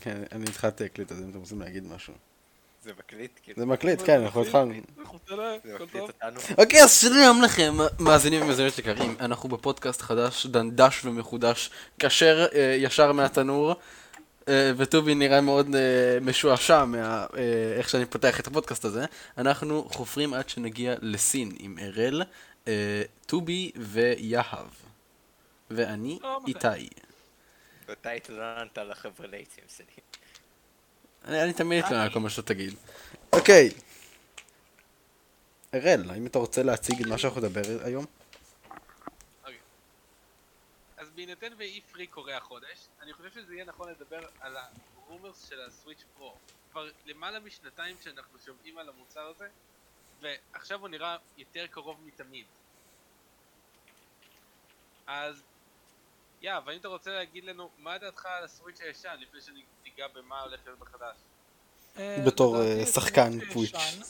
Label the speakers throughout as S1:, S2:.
S1: כן, אני התחלתי להקליט, אז אם אתם רוצים להגיד משהו.
S2: זה מקליט, כאילו.
S1: זה מקליט, כן, אנחנו התחלנו. אוקיי, אז שלום לכם, מאזינים ומאזינות יקרים, אנחנו בפודקאסט חדש, דנדש ומחודש, כשר אה, ישר מהתנור, אה, וטובי נראה מאוד אה, משועשע מאיך שאני פותח את הפודקאסט הזה. אנחנו חופרים עד שנגיע לסין עם אראל, טובי ויהב. ואני
S3: שלום לכם.
S1: איתי.
S2: ואתה התלוננת על החבר'ה לייצים שלי.
S1: אני אני תמיד אתלונן על כל מה שאתה תגיד. אוקיי. אראל, האם אתה רוצה להציג את מה שאנחנו נדבר היום?
S4: אז בהינתן ואי פרי קורה החודש, אני חושב שזה יהיה נכון לדבר על הרומרס של הסוויץ' פרו. כבר למעלה משנתיים שאנחנו שומעים על המוצר הזה, ועכשיו הוא נראה יותר קרוב מתמיד. אז, יא, והאם אתה רוצה להגיד לנו מה דעתך על הסוויץ' הישן, לפני שניגע במה הולך להיות בחדש?
S3: אה,
S1: בתור, אה, שחקן סוויץ'.
S3: הישן-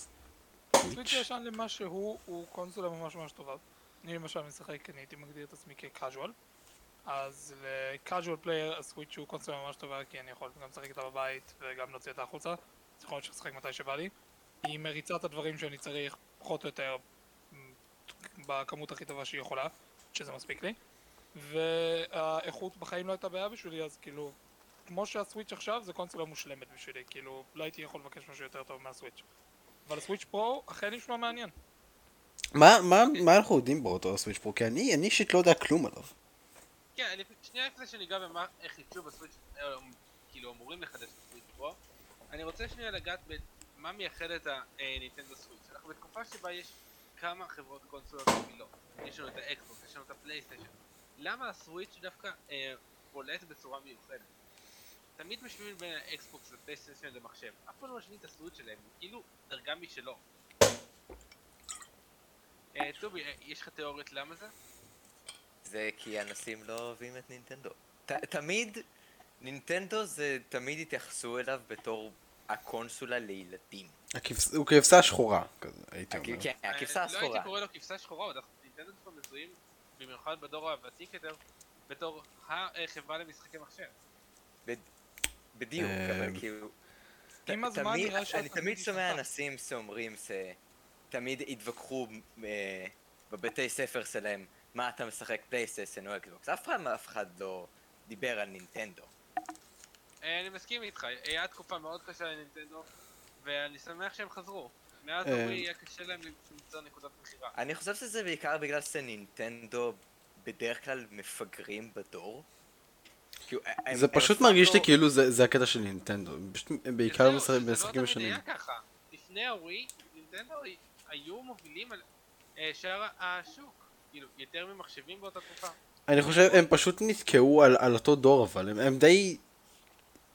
S3: הסוויץ' הישן למה שהוא, הוא קונסולה ממש ממש טובה. אני למשל משחק, אני הייתי מגדיר את עצמי כ casual. אז ל casual player הסוויץ' הוא קונסולה ממש טובה כי אני יכול גם לשחק איתה בבית וגם להוציא אותה החוצה. אז יכול להיות לשחק מתי שבא לי. היא מריצה את הדברים שאני צריך פחות או יותר בכמות הכי טובה שהיא יכולה, שזה מספיק לי. והאיכות בחיים לא הייתה בעיה בשבילי אז כאילו כמו שהסוויץ' עכשיו זה קונסולה מושלמת בשבילי, כאילו לא הייתי יכול לבקש משהו יותר טוב מהסוויץ'. אבל הסוויץ' פרו אכן נשמע מעניין.
S1: מה, מה, מה אנחנו יודעים באותו הסוויץ' פרו? כי אני, אני אישית לא יודע כלום עליו.
S4: כן, אני, שנייה לפני שניגע במה, איך חידשו בסוויץ', אה, כאילו אמורים לחדש את הסוויץ' פרו, אני רוצה שנייה לגעת במה מייחד את הנינטנדו סוויץ'. אנחנו בתקופה שבה יש כמה חברות קונסולות מובילות. יש לנו את האקסבוקס, יש לנו את הפלייסטיישן. למה הסוויץ' דווקא אה, בולט בצורה מיוחדת? תמיד משווים בין האקסבוקס לפלייסטיישן למחשב. אף פעם לא משווים את הסוויץ' שלהם, הוא כאילו דרגה משלו. אה, טובי, אה, יש לך תיאוריות למה זה?
S2: זה כי אנשים לא אוהבים את נינטנדו. ת- תמיד, נינטנדו זה, תמיד התייחסו אליו בתור הקונסולה לילדים.
S1: הכבש, הוא כבשה שחורה, כזה, הייתי אומר.
S2: כן, הכבשה
S4: אה, לא הייתי
S2: השחורה.
S4: קורא לו כבשה שחורה, דווקא נינטנדו כבר מזוהים, במיוחד בדור הוותיק יותר, בתור החברה למשחקי מחשב.
S2: בדיוק,
S1: אה,
S2: אבל כאילו...
S3: עם הזמן
S2: אני תמיד שומע. אנשים שאומרים שתמיד התווכחו אה, בבתי ספר שלהם מה אתה משחק פלייסטיישן או אקסבוקס. אף אחד אף אחד לא דיבר על נינטנדו.
S4: אה, אני מסכים איתך, היה תקופה מאוד קשה לנינטנדו, ואני שמח שהם חזרו. מאז
S1: ה-Wii
S4: U היה קשה להם למצוא נקודת מכירה.
S2: אני חושב שזה בעיקר בגלל שנינטנדו בדרך כלל מפגרים בדור. כאילו,
S1: זה פשוט מרגיש לי כאילו זה, זה הקטע של נינטנדו, הם בעיקר משחקים
S4: לא. תמיד היה ככה. לפני הווי, נינטנדו היו מובילים על אה, שאר השוק. כאילו, יותר ממחשבים באותה תקופה.
S1: אני חושב, הם פשוט נתקעו על, על אותו דור אבל, הם, הם די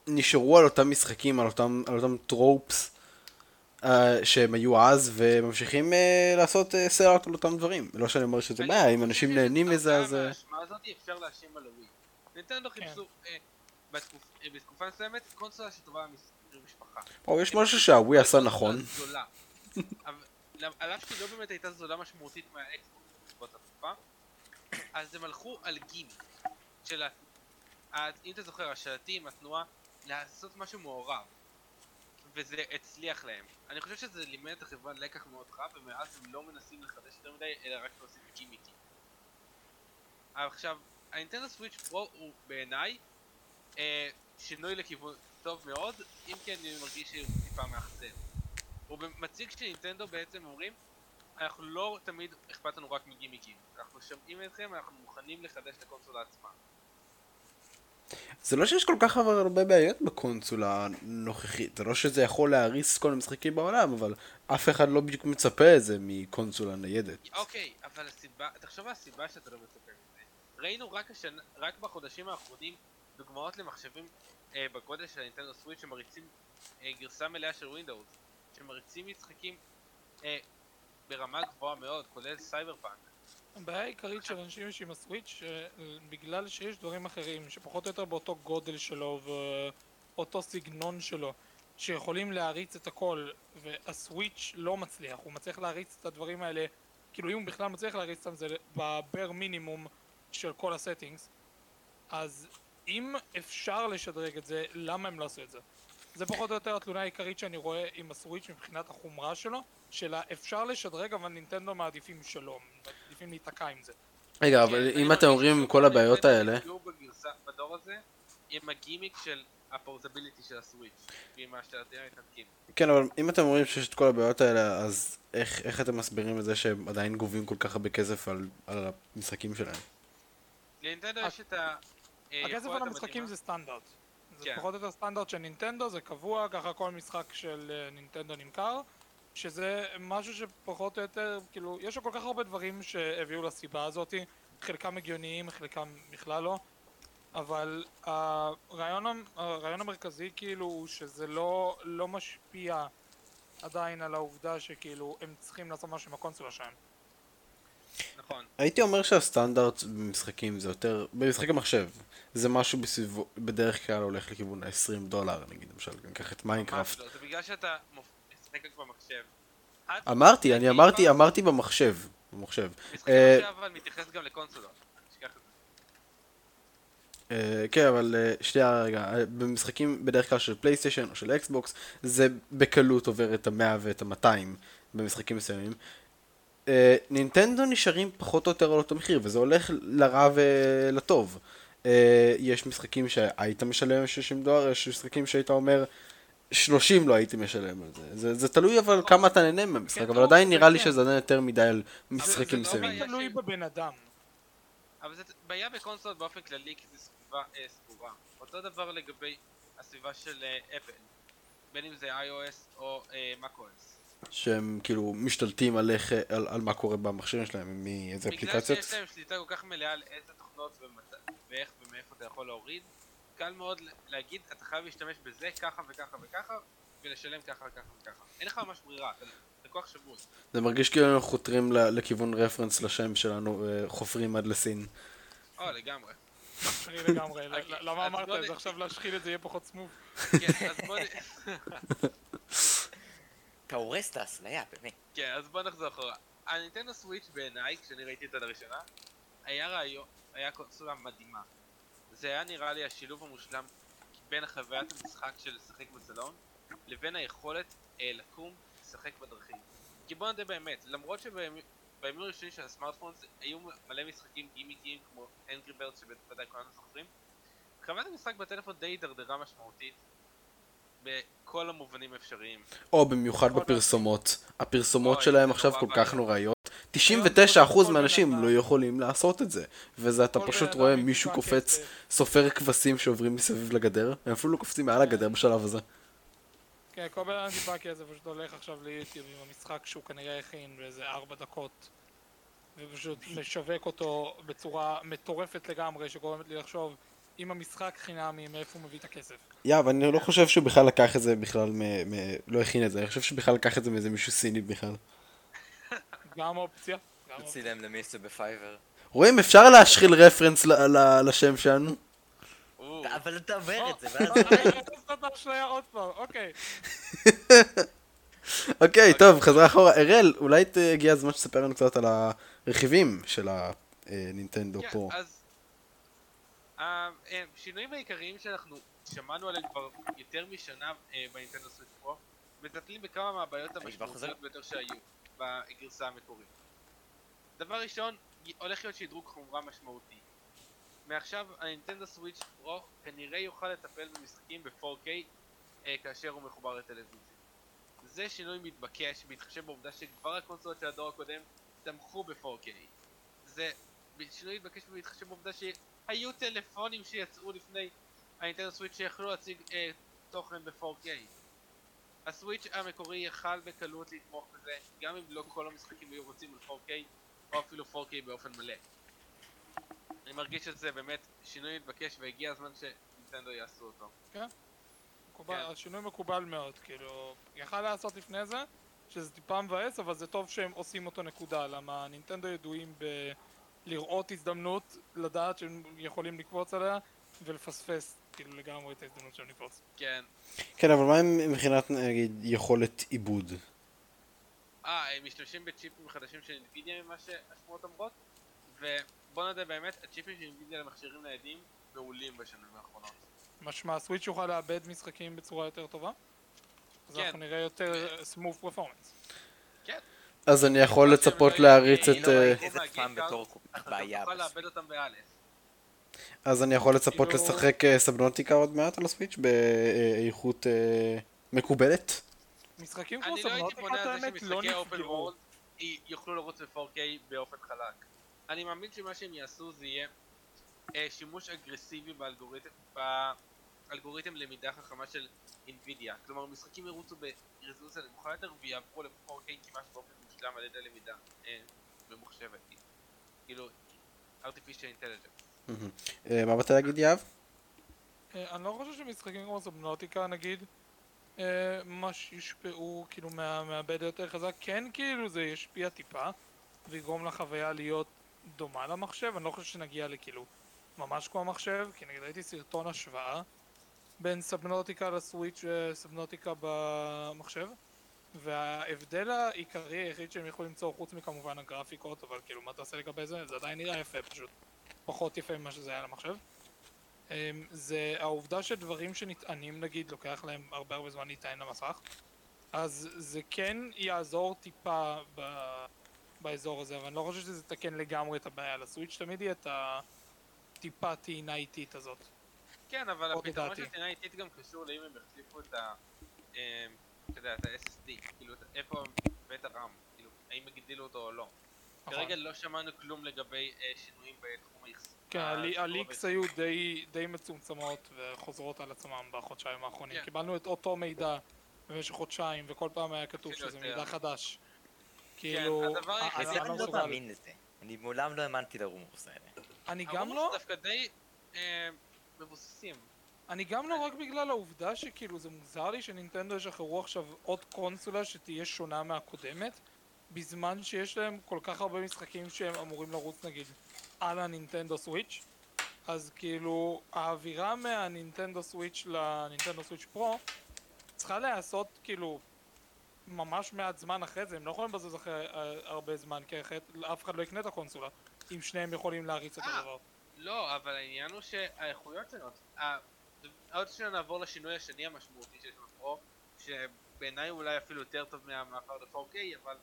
S1: נשארו על אותם משחקים, על אותם, על אותם טרופס uh, שהם היו אז, וממשיכים uh, לעשות uh, סלארט על אותם דברים. לא שאני אומר שזה בעיה, אם אנשים נהנים מזה אז...
S4: מהאשמה הזאת אפשר להאשים על הווי. נינטנדו חיפשו אה, בתקופ- אה, בתקופה מסוימת קונסולה שטובה למשפחה.
S1: או, יש משהו שהווי עשה נכון.
S4: על אף שהיא לא באמת הייתה זולה משמעותית מהאקסבוקס באותה תקופה, אז הם הלכו על גימיק של אם אתה זוכר, השלטים, התנועה, לעשות משהו מעורב. וזה הצליח להם. אני חושב שזה לימד את החברה לקח מאוד רע, ומאז הם לא מנסים לחדש יותר מדי, אלא רק להוסיף גימיקים. עכשיו, הנינטנדו סוויץ' פרו הוא בעיניי אה, שינוי לכיוון טוב מאוד, אם כי אני מרגיש שהוא טיפה מאכזב. הוא מציג שנינטנדו בעצם אומרים, אנחנו לא תמיד אכפת לנו רק מגימיקים. אנחנו שומעים אתכם, אנחנו מוכנים לחדש את הקונסולה עצמה.
S1: זה לא שיש כל כך הרבה בעיות בקונסולה הנוכחית, זה לא שזה יכול להריס כל המשחקים בעולם, אבל אף אחד לא בדיוק מצפה את זה מקונסולה ניידת.
S4: אוקיי, אבל הסיבה, תחשוב על הסיבה שאתה לא מצפה מזה. ראינו רק, השנה, רק בחודשים האחרונים דוגמאות למחשבים אה, בגודל של הנינטנדו סוויץ' שמריצים אה, גרסה מלאה של ווינדוס, שמריצים משחקים אה, ברמה גבוהה מאוד, כולל סייבר פאנק.
S3: הבעיה העיקרית של אנשים יש עם הסוויץ', בגלל שיש דברים אחרים שפחות או יותר באותו גודל שלו ואותו סגנון שלו, שיכולים להריץ את הכל, והסוויץ' לא מצליח, הוא מצליח להריץ את הדברים האלה, כאילו אם הוא בכלל מצליח להריץ אותם זה בבר מינימום של כל הסטינגס, אז אם אפשר לשדרג את זה, למה הם לא עשו את זה? זה פחות או יותר התלונה העיקרית שאני רואה עם הסוויץ' מבחינת החומרה שלו, שלה אפשר לשדרג אבל נינטנדו מעדיפים שלא, מעדיפים להיתקע עם זה.
S1: רגע,
S4: כן,
S1: אבל
S4: אני
S1: אם אתם אומרים כל
S4: גם
S1: הבעיות האלה,
S4: נפגעו בגרסה בדור הזה עם הגימיק של הפורטביליטי של הסוויץ' ועם השתלטים המתנתקים.
S1: כן, אבל אם אתם אומרים שיש את כל הבעיות האלה, אז איך, איך אתם מסבירים את זה שהם עדיין גובים כל כך הרבה כסף על, על המשחקים שלהם?
S4: לנינטנדו יש את ה... אה,
S3: הכסף
S4: יכולת
S3: על המשחקים. זה סטנדרט. זה
S4: כן.
S3: פחות או יותר סטנדרט של נינטנדו, זה קבוע, ככה כל משחק של אה, נינטנדו נמכר, שזה משהו שפחות או יותר, כאילו, יש לו כל כך הרבה דברים שהביאו לסיבה הזאתי, חלקם הגיוניים, חלקם בכלל לא, אבל הרעיון, הרעיון המרכזי כאילו הוא שזה לא, לא משפיע עדיין על העובדה שכאילו הם צריכים לעשות משהו עם הקונסולה שלהם.
S4: נכון.
S1: הייתי אומר שהסטנדרט במשחקים זה יותר, במשחקי מחשב, זה משהו בסביבה, בדרך כלל הולך לכיוון ה-20 דולר, נגיד, למשל, ניקח את
S4: ממש
S1: מיינקראפט.
S4: לא, זה בגלל שאתה משחק רק במחשב.
S1: אמרתי, אני
S4: זה
S1: אמרתי,
S4: בעיקר-
S1: אמרתי במחשב, במחשב.
S4: משחקי
S1: אה,
S4: אבל מתייחס גם לקונסולות.
S1: אה, כן, אבל אה, שנייה רגע, במשחקים בדרך כלל של פלייסטיישן או של אקסבוקס, זה בקלות עובר את המאה ואת המאתיים במשחקים מסוימים. נינטנדו נשארים פחות או יותר על אותו מחיר, וזה הולך לרע ולטוב. יש משחקים שהיית משלם 60 דולר, יש משחקים שהיית אומר 30 לא הייתי משלם על זה. זה, זה תלוי אבל כמה אתה נהנה מהמשחק,
S3: כן,
S1: אבל עדיין
S3: זה
S1: נראה לי. שזה עדיין יותר מדי על
S4: זה
S1: משחקים
S4: לא
S1: מסוימים.
S4: בעיה.
S3: תלוי
S4: של-
S3: בבן אדם.
S4: אבל זה בעיה בקונסולות באופן כללי כי זו סביבה אה, סגורה. אותו דבר לגבי הסביבה של אה, אפל. בין אם זה iOS או אה, macOS.
S1: שהם כאילו משתלטים על, איך, על, על מה קורה במכשירים שלהם, מאיזה
S4: בגלל
S1: אפליקציות.
S4: שיש להם שליטה כל כך מלאה על איזה תוכנות ומת- ואיך ומאיפה אתה יכול להוריד, קל מאוד להגיד אתה חייב להשתמש בזה ככה וככה וככה ולשלם ככה וככה וככה. אין לך ממש ברירה, אתה לקוח שבוי.
S1: זה מרגיש כאילו אנחנו חותרים לכיוון רפרנס לשם שלנו, אה, חופרים עד לסין.
S4: או לגמרי.
S3: אני לגמרי, למה אמרת את זה? עכשיו להשחיל את זה יהיה פחות סמוב.
S4: כן, אז בוא נ-
S2: אתה הורס את האסליה, באמת.
S4: כן, אז בוא נחזור אחורה. הנינטנדו סוויץ' בעיניי, כשאני ראיתי אותה לראשונה, היה רעיון, היה קונסולה מדהימה. זה היה נראה לי השילוב המושלם בין חוויית המשחק של לשחק בסלון, לבין היכולת אה, לקום, לשחק בדרכים. כי בוא נדע באמת, למרות שבימים הראשונים של הסמארטפון היו מלא משחקים גימיקים כמו אנגרי ברד שבוודאי כולנו זוכרים, חוויית המשחק בטלפון די הידרדרה משמעותית בכל המובנים האפשריים.
S1: או במיוחד בפרסומות. הפרסומות שלהם עכשיו כל כך. נוראיות.
S3: כל
S1: 99%
S3: בן
S1: מהאנשים לא יכולים לעשות את זה. וזה אתה פשוט רואה מישהו קופץ. סופר כבשים שעוברים מסביב לגדר. הם אפילו לא קופצים מעל הגדר בשלב הזה.
S3: כן, כל בן אדם טיפה כסף פשוט הולך עכשיו ליוטיוב עם המשחק שהוא כנראה הכין באיזה ארבע דקות ופשוט משווק אותו בצורה מטורפת לגמרי שגורמת לי לחשוב אם המשחק חינמי מאיפה הוא מביא את הכסף.
S1: יא, אבל אני לא חושב שהוא בכלל לקח את זה בכלל מ... לא הכין את זה. אני חושב שבכלל לקח את זה מאיזה מישהו סיני בכלל.
S3: גם אופציה.
S2: צילם למישהו בפייבר.
S1: רואים, אפשר להשחיל רפרנס ל- ל- לשם שלנו.
S2: אבל אתה אומר את זה,
S3: או,
S2: ואז...
S3: אני אעשה את האשליה עוד פעם, אוקיי.
S1: אוקיי, טוב, חזרה אחורה. אראל, אולי הגיע הזמן שתספר לנו קצת על הרכיבים של הנינטנדו
S4: כן,
S1: פה.
S4: אז השינויים העיקריים שאנחנו שמענו עליהם כבר יותר משנה אה, בנינטנדו סוויץ' פרו מטפלים בכמה מהבעיות? המשמעותיות ביותר שהיו בגרסה המקורית. דבר ראשון, הולך להיות שדרוג חומרה משמעותי. מעכשיו הנינטנדו סוויץ' פרו כנראה יוכל לטפל במשחקים ב-4K אה, כאשר הוא מחובר לטלוויזיה. זה שינוי מתבקש בהתחשב בעובדה שכבר הקונסולות של הדור הקודם תמכו ב-4K. זה שינוי מתבקש בהתחשב בעובדה שהיו טלפונים שיצאו לפני הנינטנדו סוויץ' שיכלו להציג אה, תוכן ב-4K. הסוויץ' המקורי יכל בקלות לתמוך בזה, גם אם לא כל המשחקים היו רוצים ב-4K, או אפילו 4K באופן מלא. אני מרגיש שזה באמת שינוי מתבקש והגיע הזמן שנינטנדו יעשו אותו.
S3: מקובל,
S4: כן.
S3: השינוי מקובל מאוד, כאילו, יכל לעשות לפני זה, שזה טיפה מבאס, אבל זה טוב שהם עושים אותו נקודה, למה נינטנדו ידועים ב... לראות הזדמנות, לדעת שהם יכולים לקפוץ עליה, ולפספס כאילו לגמרי את ההזדמנות שלהם לקפוץ.
S4: כן.
S1: כן, אבל מה עם מבחינת, נגיד, יכולת עיבוד?
S4: אה, הם משתמשים בצ'יפים חדשים של NVIDIA ממה שהשמועות אומרות? ובוא נדע באמת, הצ'יפים של NVIDIA למכשירים ניידים מעולים בשנים האחרונות.
S3: משמע הסוויץ' יוכל לאבד משחקים בצורה יותר טובה? אז
S4: כן.
S3: אנחנו נראה יותר smooth performance.
S4: כן.
S1: אז אני יכול
S4: אבל
S1: לצפות להריץ
S2: אני
S1: את...
S2: לא
S1: אה,
S2: ראיתי את זה
S4: מהגיל
S2: פעם בתור כך
S4: אתה
S2: בעיה.
S4: תוכל. לאבד אותם באלף.
S1: אז אני יכול לצפות
S3: כאילו-
S1: לשחק אה, סבנוטיקה עוד מעט על הסוויץ' באיכות אה, מקובלת?
S3: משחקים כמו
S4: אני לא הייתי
S3: סבנוטיקה
S4: פונה
S3: את
S4: על זה
S3: האמת לא
S4: שמשחקי אופן
S3: נפגעו.
S4: וורד יוכלו לרוץ ב-4K באופן חלק. אני מאמין שמה שהם יעשו זה יהיה אה, שימוש אגרסיבי באלגוריתם, באלגוריתם למידה חכמה של אינווידיה. כלומר, משחקים ירוצו ברזולוציה נמוכה יותר ויעברו ל-4K כמעט באופן מושלם על ידי למידה אה, ממוחשבת. כאילו, artificial intelligence.
S1: אה, מה באת להגיד יהב?
S3: אה, אני לא חושב שמשחקים כמו סבנוטיקה נגיד אה, ממש יושפעו כאילו מה- מהבד יותר חזק. כן כאילו זה ישפיע טיפה ויגרום לחוויה להיות דומה למחשב. אני לא חושב שנגיע לכאילו ממש כמו המחשב כי נגיד ראיתי סרטון השוואה בין סבנוטיקה לסוויץ' וסבנוטיקה במחשב וההבדל העיקרי היחיד שהם יכולים ליצור חוץ מכמובן הגרפיקות אבל כאילו מה תעשה לגבי זה? זה עדיין נראה יפה פשוט פחות יפה ממה שזה היה למחשב אמ, זה העובדה שדברים שנטענים נגיד לוקח להם הרבה הרבה זמן להיטען למסך אז זה כן יעזור טיפה ב... באזור הזה אבל אני לא חושב שזה יתקן לגמרי את הבעיה לסוויץ' תמיד יהיה את הטיפה טעינה איטית הזאת
S4: כן, אבל הפתרון. של טעינה איטית גם קשור לאם הם החליפו את ה... אה, אתה יודע, את ה-SSD, כאילו, איפה ואת הרם, כאילו, האם הגדילו אותו או לא.
S3: נכון.
S4: כרגע לא שמענו כלום לגבי אה, שינויים בתחום האחסון.
S3: כן,
S4: אה,
S3: הליקס. היו די, מצומצמות וחוזרות על עצמם בחודשיים האחרונים.
S4: כן.
S3: קיבלנו את אותו מידע במשך חודשיים וכל פעם היה כתוב שזה. מידע חדש. כאילו,
S4: הדבר
S3: אה, אני לא.
S2: מאמין לזה. אני מעולם לא האמנתי לרומוס האלה.
S3: אני גם
S4: הרומוס
S3: לא,
S4: דווקא די מבוססים.
S3: אני גם לא רק בגלל העובדה שכאילו זה מוזר לי שנינטנדו ישחררו עכשיו עוד קונסולה שתהיה שונה מהקודמת בזמן שיש להם כל כך הרבה משחקים שהם אמורים לרוץ נגיד על הנינטנדו סוויץ' אז כאילו האווירה מהנינטנדו סוויץ' לנינטנדו סוויץ' פרו צריכה להיעשות כאילו ממש מעט זמן אחרי זה הם לא יכולים לבזבז אחרי אה, הרבה זמן כי אחרת אף אחד לא יקנה את הקונסולה אם שניהם יכולים להריץ אותו
S4: אה,
S3: דבר
S4: לא, אבל העניין הוא שהאיכויות שונות. ה- עוד שניה נעבור לשינוי השני המשמעותי שיש בפרו, שבעיניי אולי אפילו יותר טוב מהמעבר ל-4K, אבל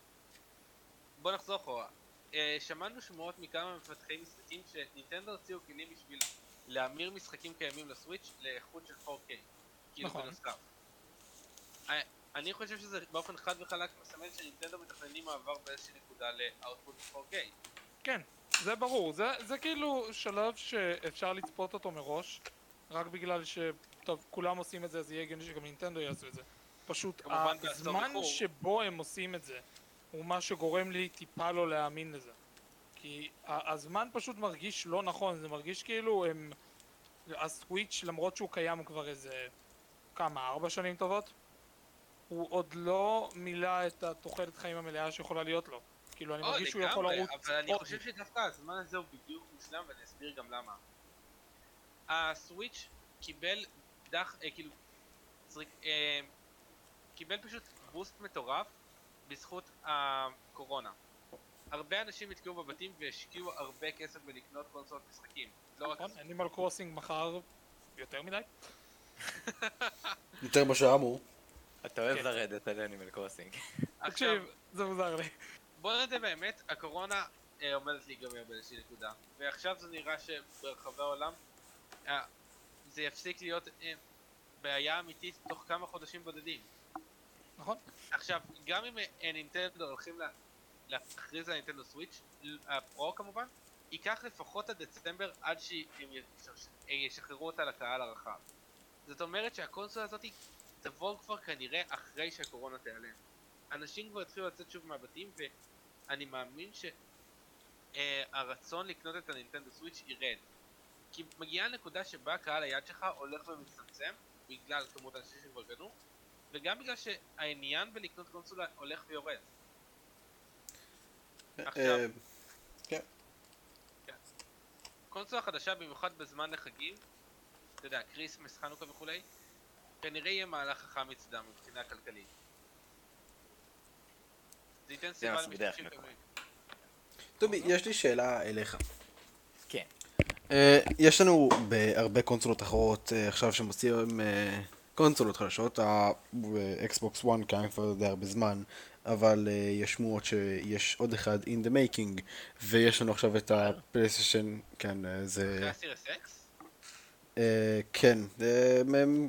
S4: בוא נחזור אחורה. אה, שמענו שמועות מכמה מפתחי משחקים שנינטנדו הוציאו כלים בשביל להמיר משחקים קיימים לסוויץ' לאיכות של 4K. כאילו
S3: נכון.
S4: בנוסף. אה, אני חושב שזה באופן חד וחלק מסמן שנינטנדו מתכננים מעבר באיזושהי נקודה לאוטפוט 4K.
S3: כן, זה ברור, זה, זה כאילו שלב שאפשר לצפות אותו מראש, רק בגלל ש... טוב, כולם עושים את זה, אז יהיה הגיוני שגם נינטנדו יעשו את זה. פשוט הזמן. שבו הם עושים את זה, הוא מה שגורם לי טיפה לא להאמין לזה. כי הזמן פשוט מרגיש לא נכון, זה מרגיש כאילו הם... הסוויץ', למרות שהוא קיים כבר איזה... כמה, ארבע שנים טובות? הוא עוד לא מילא את התוחלת חיים המלאה שיכולה להיות לו. כאילו, אני
S4: או,
S3: מרגיש שהוא יכול לרוץ...
S4: אבל אני חושב שדווקא הזמן הזה הוא בדיוק מושלם ואני אסביר גם למה. הסוויץ' קיבל דח, אה, כאילו, אה, קיבל פשוט בוסט מטורף בזכות הקורונה. הרבה אנשים נתקעו בבתים והשקיעו הרבה כסף בלקנות קונסולות משחקים. לא רק...
S3: נכון, אנימל קרוסינג מחר יותר מדי.
S1: יותר מה שאמור.
S2: אתה אוהב
S3: כן.
S2: לרדת על אנימל קרוסינג.
S4: עכשיו,
S3: תקשיב, זה מוזר לי.
S4: בוא נדע באמת, הקורונה אה, עומדת להיגמר באיזושהי נקודה. ועכשיו זה נראה שברחבי העולם אה, זה יפסיק להיות אה, בעיה אמיתית תוך כמה חודשים בודדים.
S3: נכון?
S4: עכשיו, גם אם אה, נינטנדו הולכים לה, להכריז על נינטנדו סוויץ', הפרו כמובן, ייקח לפחות עד דצמבר עד שהם אה, ישחררו אותה לקהל הרחב. זאת אומרת שהקונסולה הזאת תבוא כבר כנראה אחרי שהקורונה תיעלם. אנשים כבר יתחילו לצאת שוב מהבתים ואני מאמין שהרצון לקנות את הנינטנדו סוויץ' ירד. כי מגיעה נקודה שבה קהל היעד שלך הולך ומצטמצם בגלל כמות האנשים שכבר קנו וגם בגלל שהעניין בלקנות קונסולה הולך ויורד. עכשיו.
S1: אה,
S4: קונסולה חדשה במיוחד בזמן לחגים, אתה יודע, כריסמס, חנוכה וכולי, כנראה יהיה מהלך חכם מצדם מבחינה כלכלית. זה ייתן סיבה למשתמשים. טובים.
S1: טובי, יש לי שאלה אליך.
S2: כן.
S1: אה, יש לנו בהרבה קונסולות אחרות אה, עכשיו שמוציאים אה, קונסולות חדשות, האקסבוקס 1 קיים כבר די הרבה זמן, אבל יש שמועות שיש עוד אחד in the making, ויש לנו עכשיו את הפלייסטיישן, כן, זה...
S4: אחרי ה-Series X?
S1: כן,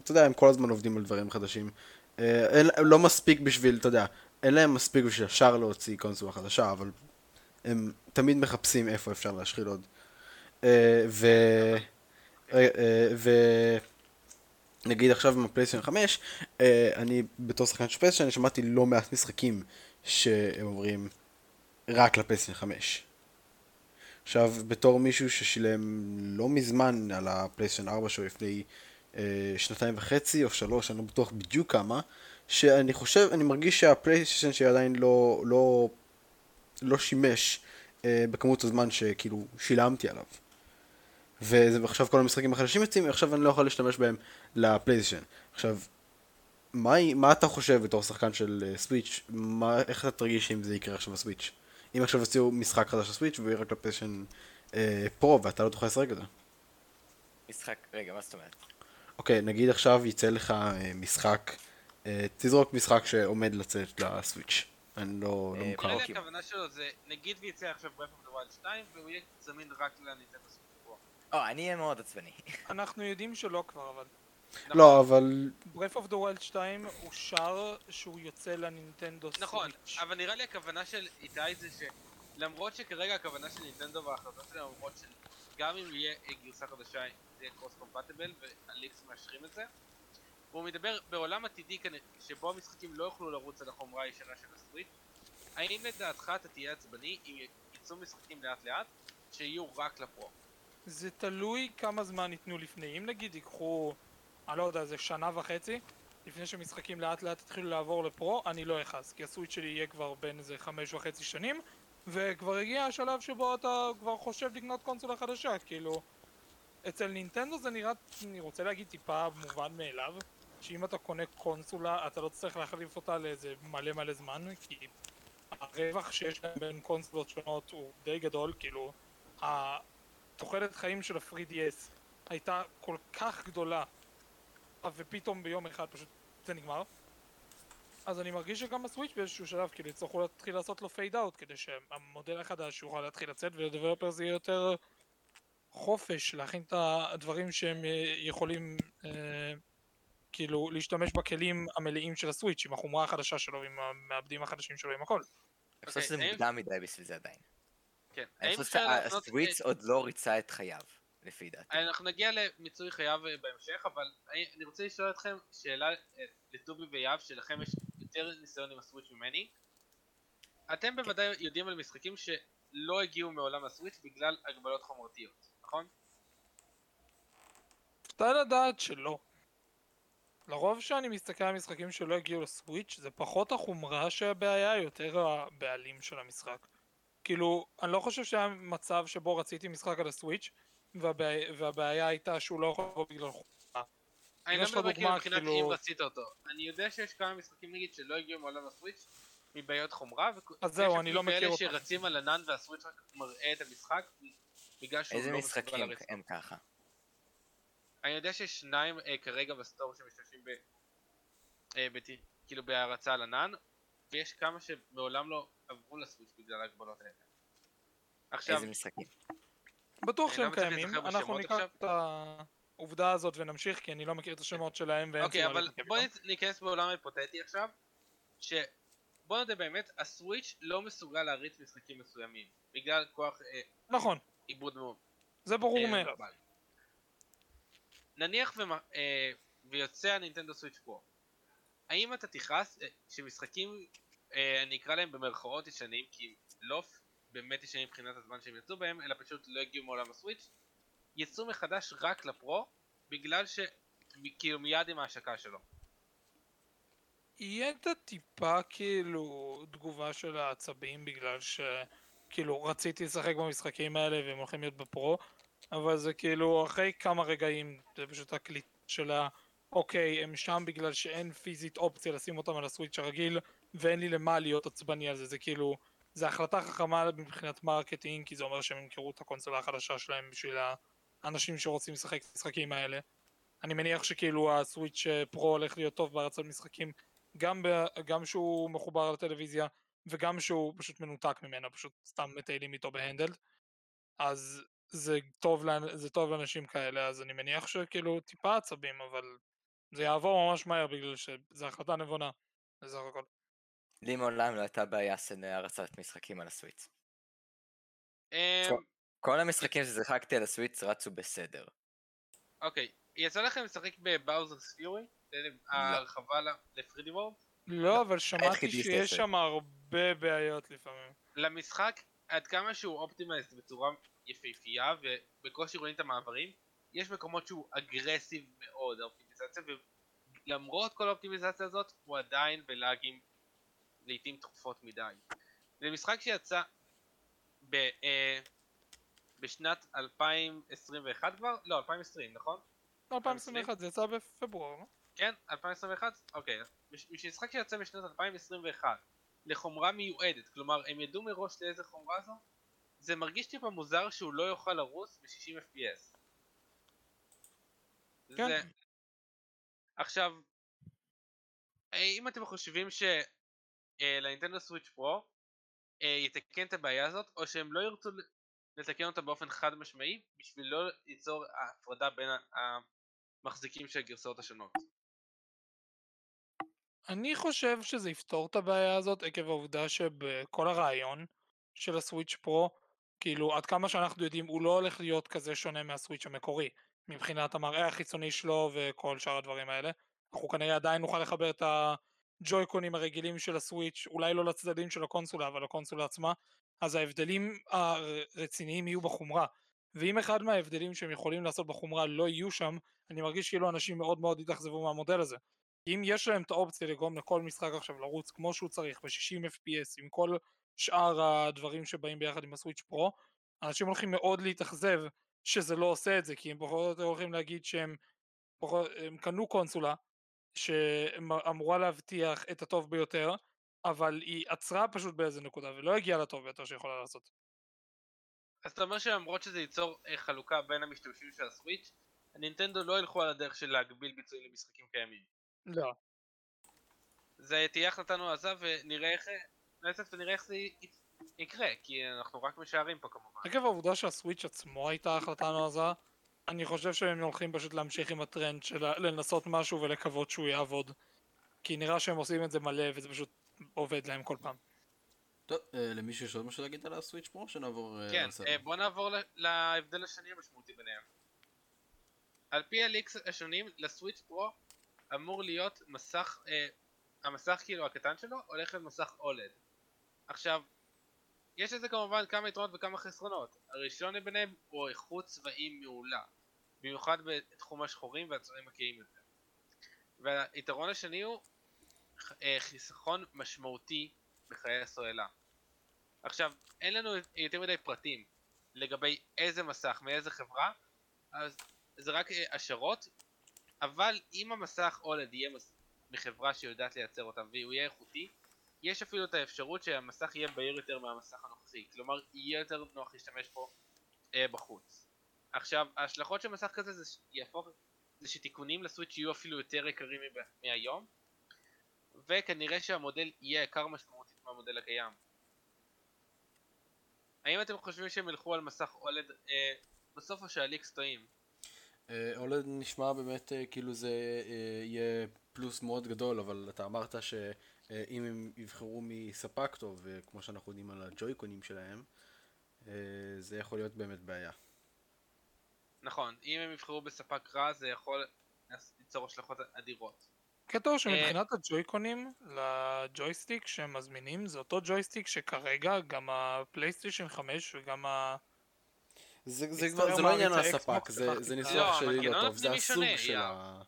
S1: אתה יודע, הם כל הזמן עובדים על דברים חדשים. לא מספיק בשביל, אתה יודע, אין להם מספיק בשביל ישר להוציא קונסולה חדשה, אבל הם תמיד מחפשים איפה אפשר להשחיל עוד. אה, ו... אה, אה, ונגיד עכשיו עם הפלייסטיין 5, אני בתור שחקן של פלייסטיין שמעתי לא מעט משחקים שהם אומרים רק לפלייסטיין 5. עכשיו, בתור מישהו ששילם לא מזמן על הפלייסטיין 4 שלו לפני שנתיים וחצי או שלוש, אני לא בטוח בדיוק כמה, שאני חושב, אני מרגיש שהפלייסטיין שלי עדיין לא, לא, לא שימש בכמות הזמן שכאילו שילמתי עליו. ועכשיו כל המשחקים החדשים יוצאים, ועכשיו אני לא יכול להשתמש בהם לפלייסטיישן. עכשיו, מה, מה אתה חושב בתור שחקן של סוויץ'? Uh, איך אתה תרגיש אם זה יקרה עכשיו בסוויץ'? אם עכשיו יוציאו משחק חדש לסוויץ' והוא יהיה רק לפלייסטיישן אה, פרו ואתה לא תוכל לשחק את זה?
S2: משחק, רגע, מה זאת אומרת?
S1: אוקיי, נגיד עכשיו יצא לך אה, משחק, אה, תזרוק משחק שעומד לצאת לסוויץ'. אני לא, לא מוכר.
S4: נראה לי הכוונה שלו זה, נגיד ויצא עכשיו Breath of 2 והוא יהיה זמין רק לנינטנדו
S2: או, אני אהיה מאוד עצבני.
S3: אנחנו יודעים שלא כבר, אבל...
S1: לא, אבל...
S3: Breath of the Wild 2 אושר שהוא יוצא לנינטנדו סוויץ'.
S4: נכון, אבל נראה לי הכוונה של איתי זה שלמרות שכרגע הכוונה של נינטנדו וההחלטות שלהם אומרות שגם אם יהיה גרסה חדשה זה יהיה קרוס קומפטיבל והליקס מאשרים את זה הוא מדבר בעולם עתידי שבו המשחקים לא יוכלו לרוץ על החומרה הישנה של הסוויץ' האם לדעתך אתה תהיה עצבני אם יצאו משחקים לאט לאט שיהיו רק לפרו?
S3: זה תלוי כמה זמן ייתנו לפני. אם נגיד ייקחו, אני לא יודע, איזה שנה וחצי, לפני שמשחקים לאט לאט יתחילו לעבור לפרו, אני לא אכעס, כי הסוויץ' שלי יהיה כבר בין איזה חמש וחצי שנים, וכבר הגיע השלב שבו אתה כבר חושב לקנות קונסולה חדשה, כאילו... אצל נינטנדו זה נראה, אני רוצה להגיד טיפה מובן מאליו, שאם אתה קונה קונסולה, אתה לא צריך להחליף אותה לאיזה מלא מלא זמן, כי הרווח שיש להם בין קונסולות שונות הוא די גדול, כאילו, תוחלת חיים של ה-3DS הייתה כל כך גדולה ופתאום ביום אחד פשוט זה נגמר אז אני מרגיש שגם הסוויץ' באיזשהו שלב כאילו יצטרכו להתחיל לעשות לו פייד אאוט כדי שהמודל החדש יוכל להתחיל לצאת ולדבלופרס יהיה יותר חופש להכין את הדברים שהם אה, יכולים אה, כאילו להשתמש בכלים המלאים של הסוויץ' עם החומרה החדשה שלו עם המעבדים החדשים שלו עם הכל.
S2: אני חושב שזה אוקיי, מוקדם מדי בשביל זה עדיין.
S4: כן.
S2: אני חושב שהסוויץ עוד לא ריצה את חייו, לפי דעתי.
S4: אנחנו נגיע למיצוי חייו אה, בהמשך, אבל אני רוצה לשאול אתכם שאלה אה, לטובי ויאב, שלכם יש יותר ניסיון עם הסוויץ' ממני. אתם כן. בוודאי יודעים על משחקים שלא הגיעו מעולם הסוויץ' בגלל הגבלות חומרתיות, נכון?
S3: אפשר לדעת שלא. לרוב שאני מסתכל על משחקים שלא הגיעו לסוויץ' זה פחות החומרה שהבעיה, יותר הבעלים של המשחק. כאילו, אני לא חושב שהיה מצב שבו רציתי משחק על הסוויץ' והבעיה, והבעיה הייתה שהוא לא יכול לבוא בגלל חומה.
S4: אני לא מדבר כאילו מבחינת כאילו... אם רצית אותו. אני יודע שיש כמה משחקים נגיד שלא הגיעו מעולם הסוויץ' מבעיות חומרה,
S3: אז זהו, אני לא מכיר אותם.
S4: ויש כאלה שרצים על ענן והסוויץ' רק מראה את המשחק בגלל שהוא לא
S2: מסוגל. איזה משחקים הם ככה?
S4: אני יודע שיש שניים אה, כרגע בסטור שמשתמשים ב... אה, בת... כאילו בהרצה על ענן, ויש כמה שמעולם לא עברו לסוויץ' בגלל ההגבלות האלה.
S2: עכשיו... איזה משחקים?
S3: בטוח שהם קיימים, אנחנו ניקח את העובדה הזאת ונמשיך כי אני לא מכיר את השמות שלהם ואין
S4: אוקיי, אבל בוא ניכנס בעולם היפותטי עכשיו, שבוא נודה באמת, הסוויץ' לא מסוגל להריץ משחקים מסוימים, בגלל כוח... אה,
S3: נכון.
S4: עיבוד מאוד.
S3: זה ברור אה, מאליו.
S4: נניח ויוצא הנינטנדו סוויץ' פרו, האם אתה תכעס שמשחקים אה, אני אקרא להם במרכאות ישנים, כי לא באמת ישנים מבחינת הזמן שהם יצאו בהם, אלא פשוט לא הגיעו מעולם הסוויץ', יצאו מחדש רק לפרו, בגלל ש... כאילו מיד עם ההשקה שלו.
S3: יהיה את הטיפה כאילו תגובה של העצבים בגלל שכאילו רציתי לשחק במשחקים האלה והם הולכים להיות בפרו אבל זה כאילו אחרי כמה רגעים זה פשוט הקליק של ה... אוקיי הם שם בגלל שאין פיזית אופציה לשים אותם על הסוויץ' הרגיל ואין לי למה להיות עצבני על זה, זה כאילו, זה החלטה חכמה מבחינת marketing, כי זה אומר שהם ימכרו את הקונסולה החדשה שלהם בשביל אנשים שרוצים לשחק את המשחקים האלה. אני מניח שכאילו הסוויץ' אה, פרו הולך להיות טוב בהרצה של משחקים, גם, ב, גם שהוא מחובר לטלוויזיה וגם שהוא פשוט מנותק ממנה, פשוט סתם מטיילים איתו ב handheld. אז זה טוב, לאנ- זה טוב לאנשים כאלה, אז אני מניח שכאילו טיפה עצבים, אבל זה יעבור ממש מהר בגלל שזו החלטה נבונה, בסך הכל.
S2: לי מעולם לא הייתה בעיה של הרצת משחקים על הסוויץ.
S4: אמ,
S2: כל המשחקים ששיחקתי על הסוויץ רצו בסדר.
S4: אוקיי, יצא לכם לשחק בבאוזרס פיורי? ההרחבה לפרידי וורד?
S3: לא, אבל שמעתי שיש. שם הרבה בעיות לפעמים.
S4: למשחק, עד כמה שהוא אופטימייזד בצורה יפהפייה ובקושי רואים את המעברים, יש מקומות שהוא אגרסיב מאוד האופטימיזציה ולמרות כל האופטימיזציה הזאת הוא עדיין בלאגים לעיתים תכופות מדי. זה משחק שיצא ב, אה, בשנת 2021 כבר? לא, 2020, נכון?
S3: 2021 זה יצא בפברואר, לא?
S4: כן, 2021? אוקיי. בש- בשביל משחק שיצא בשנת 2021 לחומרה מיועדת, כלומר הם ידעו מראש לאיזה חומרה זו, זה מרגיש טיפה מוזר שהוא לא יוכל לרוץ ב-60 FPS.
S3: כן.
S4: זה... עכשיו, אם אתם חושבים שלנינטנדו סוויץ' פרו אה, יתקן את הבעיה הזאת, או שהם לא ירצו לתקן אותה באופן חד משמעי, בשביל לא ליצור הפרדה בין ה- המחזיקים של הגרסאות השונות.
S3: אני חושב שזה יפתור את הבעיה הזאת עקב העובדה שבכל הרעיון של הסוויץ' פרו, כאילו עד כמה שאנחנו יודעים הוא לא הולך להיות כזה שונה מהסוויץ' המקורי מבחינת המראה החיצוני שלו וכל שאר הדברים האלה. אנחנו כנראה עדיין נוכל לחבר את הג'ויקונים הרגילים של הסוויץ', אולי לא לצדדים של הקונסולה אבל לקונסולה עצמה, אז ההבדלים הרציניים יהיו בחומרה. ואם אחד מההבדלים שהם יכולים לעשות בחומרה לא יהיו שם, אני מרגיש כאילו אנשים מאוד מאוד יתאכזבו מהמודל הזה. אם יש להם את האופציה לגרום לכל משחק עכשיו לרוץ כמו שהוא צריך ב-60 FPS עם כל שאר הדברים שבאים ביחד עם הסוויץ' פרו, אנשים הולכים מאוד להתאכזב שזה לא עושה את זה, כי הם פחות או יותר הולכים להגיד שהם פחות, הם קנו קונסולה שאמורה להבטיח את הטוב ביותר, אבל היא עצרה פשוט באיזה נקודה ולא הגיעה לטוב ביותר שיכולה לעשות.
S4: אז אתה אומר שלמרות שזה ייצור אה, חלוקה בין המשתמשים של הסוויץ', הנינטנדו לא ילכו על הדרך של להגביל ביצועים למשחקים קיימים.
S3: לא.
S4: זה תהיה החלטה נועזה ונראה איך... בעצם נראה איך זה יקרה, כי אנחנו רק משערים פה כמובן.
S3: עקב העובדה שהסוויץ' עצמו הייתה החלטה נועזה, אני חושב שהם הולכים פשוט להמשיך עם הטרנד של לנסות משהו ולקוות שהוא יעבוד. כי נראה שהם עושים את זה מלא וזה פשוט עובד להם כל פעם.
S1: טוב, אה, למישהו יש עוד משהו להגיד על הסוויץ' פרו? שנעבור אה,
S4: כן? אה, בוא נעבור להבדל השני המשמעותי ביניהם. על פי הליקס השונים, לסוויץ' פרו אמור להיות מסך, אה, המסך כאילו הקטן שלו הולך להיות מסך אולד. עכשיו, יש לזה כמובן כמה יתרונות וכמה חסרונות. הראשון מביניהם הוא איכות צבעים מעולה, במיוחד בתחום השחורים והצבעים הכהים יותר. והיתרון השני הוא אה, חיסכון משמעותי בחיי הסוללה. עכשיו, אין לנו יותר מדי פרטים לגבי איזה מסך, מאיזה חברה, אז זה רק אה, השערות, אבל אם המסך אולד יהיה מס... מחברה שיודעת לייצר אותם והוא יהיה איכותי, יש אפילו את האפשרות שהמסך יהיה בהיר יותר מהמסך הנוכחי, כלומר יהיה יותר נוח להשתמש בו אה, בחוץ. עכשיו, ההשלכות של מסך כזה זה יהפוך, זה שתיקונים לסוויץ' יהיו אפילו יותר יקרים מהיום, וכנראה שהמודל יהיה יקר משמעותית מהמודל הקיים. האם אתם חושבים שהם ילכו על מסך אולד אה, בסוף או שהליקס טועים?
S1: אה, אולד נשמע באמת אה, כאילו זה אה, יהיה פלוס מאוד גדול, אבל אתה אמרת שאם הם יבחרו מספק טוב, אה, כמו שאנחנו יודעים על הג'ויקונים שלהם, אה, זה יכול להיות באמת בעיה.
S4: נכון, אם הם יבחרו בספק רע זה יכול ליצור השלכות אדירות.
S3: קטע הוא שמבחינת הג'ויקונים לג'ויסטיק שהם מזמינים זה אותו ג'ויסטיק שכרגע גם הפלייסטיישן 5 וגם ה...
S1: זה, זה, כבר, זה לא עניין הספק, זה, זה
S3: את
S1: ניסוח
S4: לא,
S1: שלי
S4: המנגנון
S1: לא טוב, זה הסוג
S4: שונה,
S1: של. ה...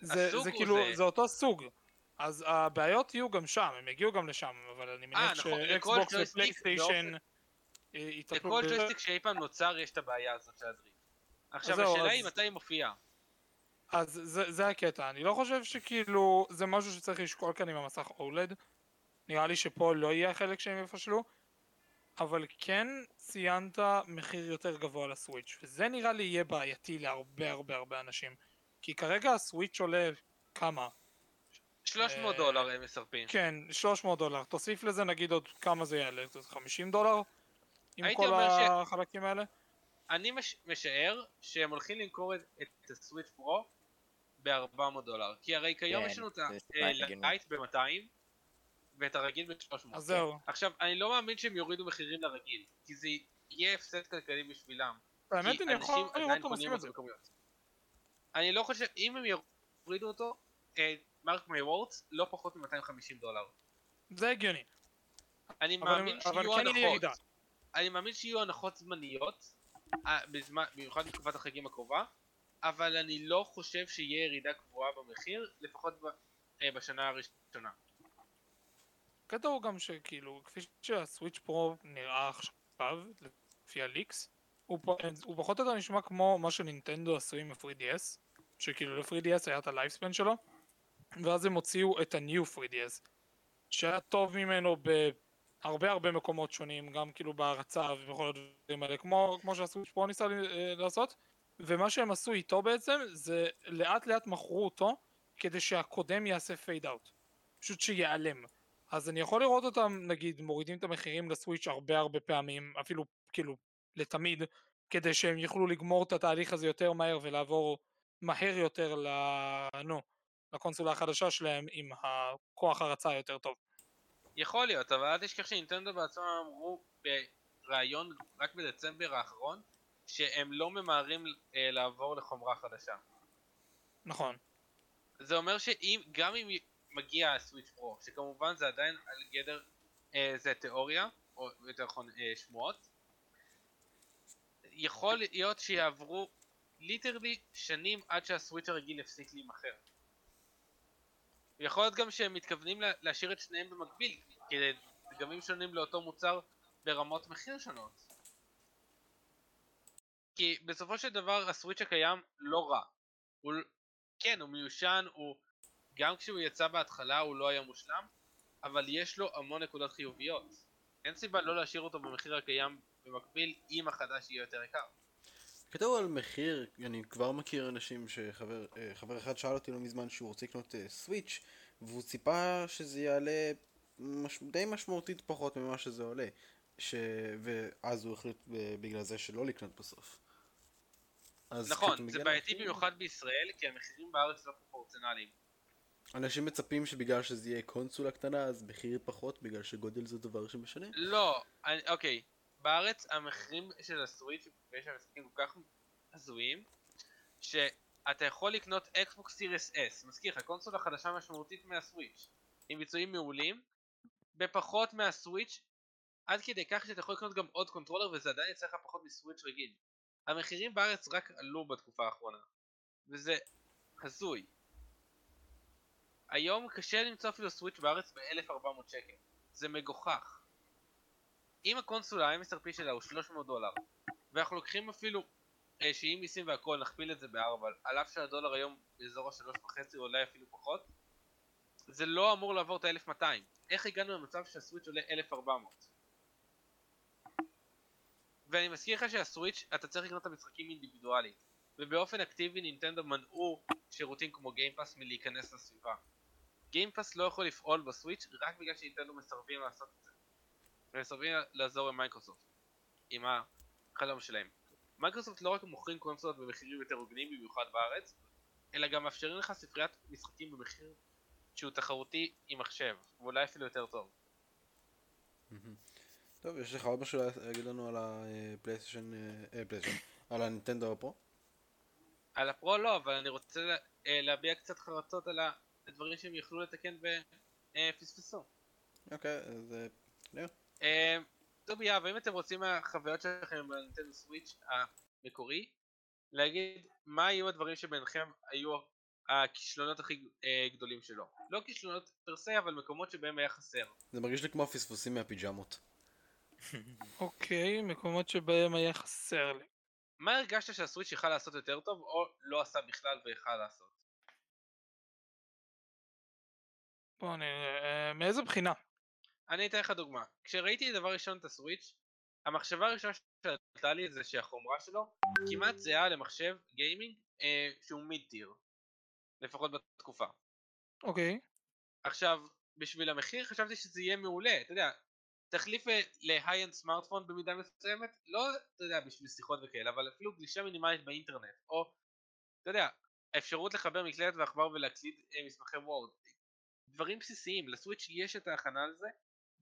S3: זה, זה כאילו,
S4: זה.
S3: זה אותו סוג. אז הבעיות יהיו גם שם, הם יגיעו גם לשם, אבל אני מניח
S4: נכון, לכל
S3: שאקסבוקס
S4: ג'ויסטיק
S3: ופלייסטיישן אה, יטפלו
S4: לכל. ג'ויסטיק שאי פעם נוצר יש את הבעיה הזאת של. עכשיו השאלה
S3: אז-
S4: היא מתי היא מופיעה.
S3: אז זה, זה הקטע, אני לא חושב שכאילו זה משהו שצריך לשקול כאן עם המסך אולד. נראה לי שפה לא יהיה החלק שהם יפשלו. אבל כן ציינת מחיר יותר גבוה לסוויץ', וזה נראה לי יהיה בעייתי להרבה הרבה הרבה אנשים. כי כרגע הסוויץ' עולה כמה?
S4: 300
S3: אה,
S4: דולר הם מסרפים.
S3: כן, 300 דולר. תוסיף לזה נגיד עוד כמה זה יעלה, זה 50 דולר? עם כל החלקים האלה?
S4: אני מש- משער שהם הולכים למכור את- את הסוויץ' פרו ב-400 דולר. כי הרי כיום
S2: כן,
S4: יש לנו את. הלייט ב-200 ואת הרגיל ב-300.
S3: אז זהו.
S4: עכשיו, אני לא מאמין שהם יורידו מחירים לרגיל, כי זה יהיה הפסד כלכלי בשבילם.
S3: האמת אני יכול לראות אותם עושים את זה.
S4: בכמויות. אני לא חושב, אם הם יורידו אותו, mark my words, לא פחות מ-250 דולר.
S3: זה הגיוני.
S4: אני מאמין שיהיו
S3: כן.
S4: הנחות. אני מאמין שיהיו הנחות זמניות, אה, בזמן- במיוחד בתקופת החגים הקרובה, אבל אני לא חושב שיהיה ירידה קבועה במחיר, לפחות ב- אה, בשנה הראשונה.
S3: הקטע הוא גם שכאילו, כפי שהסוויץ' פרו נראה עכשיו, לפי ה leaks, הוא. הוא פחות או יותר נשמע כמו מה שנינטנדו עשו עם ה-3DS, שכאילו ל-3DS היה את הלייפספן שלו, ואז הם הוציאו את ה-New 3DS, שהיה טוב ממנו בהרבה הרבה מקומות שונים, גם כאילו בהרצה ובכל הדברים האלה, כמו, כמו שהסוויץ' פרו ניסה אה, לעשות, ומה שהם עשו איתו בעצם, זה לאט לאט מכרו אותו, כדי שהקודם יעשה פייד אאוט. פשוט שיעלם. אז אני יכול לראות אותם, נגיד, מורידים את המחירים לסוויץ' הרבה הרבה פעמים, אפילו כאילו לתמיד, כדי שהם יוכלו לגמור את התהליך הזה יותר מהר ולעבור מהר יותר ל... נו, לקונסולה החדשה שלהם עם הכוח הרצה יותר טוב.
S4: יכול להיות, אבל אל תשכח שנינטנדו בעצמם אמרו בריאיון רק בדצמבר האחרון, שהם לא ממהרים אה, לעבור לחומרה חדשה.
S3: נכון.
S4: זה אומר שאם, גם אם מגיע הסוויץ' פרו, שכמובן זה עדיין על גדר, אה, זה תיאוריה, או יותר נכון אה, שמועות, יכול להיות שיעברו ליטרלי שנים עד שהסוויץ' הרגיל יפסיק להימכר. יכול להיות גם שהם מתכוונים לה, להשאיר את שניהם במקביל, כדי דגמים שונים לאותו מוצר ברמות מחיר שונות. כי בסופו של דבר הסוויץ' הקיים לא רע. הוא, כן, הוא מיושן, הוא... גם כשהוא יצא בהתחלה הוא לא היה מושלם, אבל יש לו המון נקודות חיוביות. אין סיבה לא להשאיר אותו במחיר הקיים במקביל, אם החדש יהיה יותר יקר.
S1: כתוב על מחיר, אני כבר מכיר אנשים שחבר אה, חבר אחד שאל אותי לא מזמן שהוא רוצה לקנות אה, סוויץ' והוא ציפה שזה יעלה מש... די משמעותית פחות ממה שזה עולה ש... ואז הוא החליט ב- בגלל זה שלא לקנות בסוף.
S4: נכון, זה בעייתי במיוחד בישראל, כי המחירים בארץ לא פרופורציונליים.
S1: אנשים מצפים שבגלל שזה יהיה קונסולה קטנה אז מחיר פחות בגלל שגודל זה דבר שמשנה.
S4: לא, אני, אוקיי, בארץ המחירים של הסוויץ' ויש שם משחקים כל כך הזויים, שאתה יכול לקנות אקסבוקס Series S, מזכיר לך, קונסולה חדשה משמעותית מהסוויץ', עם ביצועים מעולים, בפחות מהסוויץ', עד כדי כך שאתה יכול לקנות גם עוד controller וזה עדיין יצא לך פחות מסוויץ' רגיל. המחירים בארץ רק עלו בתקופה האחרונה, וזה הזוי. היום קשה למצוא אפילו סוויץ' בארץ ב-1400 שקל, זה מגוחך. אם הקונסולה ה-MSRP שלה הוא 300 דולר, ואנחנו לוקחים אפילו אה, מיסים והכל נכפיל את זה בארבע, על אף שהדולר היום באזור השלוש וחצי או אולי אפילו פחות, זה לא אמור לעבור את ה-1200. איך הגענו למצב שהסוויץ' עולה 1400? ואני מזכיר לך שהסוויץ', אתה צריך לקנות את המשחקים אינדיבידואלית, ובאופן אקטיבי נינטנדו מנעו שירותים כמו Game Pass מלהיכנס לסביבה. Game Pass לא יכול לפעול בסוויץ' רק בגלל שנינטנדו מסרבים לעשות את זה. והם מסרבים לעזור עם מייקרוסופט, עם החלום שלהם. מייקרוסופט לא רק מוכרים קונסולות במחירים יותר הוגנים במיוחד בארץ, אלא גם מאפשרים לך ספריית משחקים במחיר שהוא תחרותי עם מחשב, ואולי אפילו יותר טוב.
S1: טוב, יש לך עוד משהו להגיד לנו על הפלייסטיישן, אה, פלייסטיישן, על הנינטנדו הפרו?
S4: על הפרו לא, אבל אני רוצה אה, להביע קצת חרטות על הדברים שהם יכלו לתקן ופספסו.
S1: אוקיי, אז אה.
S4: אה, טוב יאב, האם אתם רוצים מהחוויות שלכם בנינטנדו סוויץ' המקורי, להגיד מה היו הדברים שבעיניכם היו הכישלונות הכי אה, גדולים שלו? לא כישלונות פרסה, אבל מקומות שבהם היה חסר.
S1: זה מרגיש לי כמו הפספוסים מהפיג'מות.
S3: אוקיי, מקומות שבהם היה חסר לי.
S4: מה הרגשת שהסוויץ' יכל לעשות יותר טוב, או לא עשה בכלל ויכל לעשות?
S3: בוא נראה, אה, מאיזה בחינה?
S4: אני אתן לך דוגמה. כשראיתי דבר ראשון את הסוויץ', המחשבה הראשונה שעלתה לי זה שהחומרה שלו כמעט זהה למחשב גיימינג אה, שהוא מיד טיר, לפחות בתקופה.
S3: אוקיי.
S4: עכשיו, בשביל המחיר חשבתי שזה יהיה מעולה, אתה יודע, תחליף אה, להיי-אנד סמארטפון במידה מסוימת, לא, אתה יודע, בשביל שיחות וכאלה, אבל אפילו גלישה מינימלית באינטרנט, או, אתה יודע, האפשרות לחבר מקלדת ועכבר ולהקליד אה, מסמכי וורד, דברים בסיסיים, לסוויץ' יש את ההכנה על זה,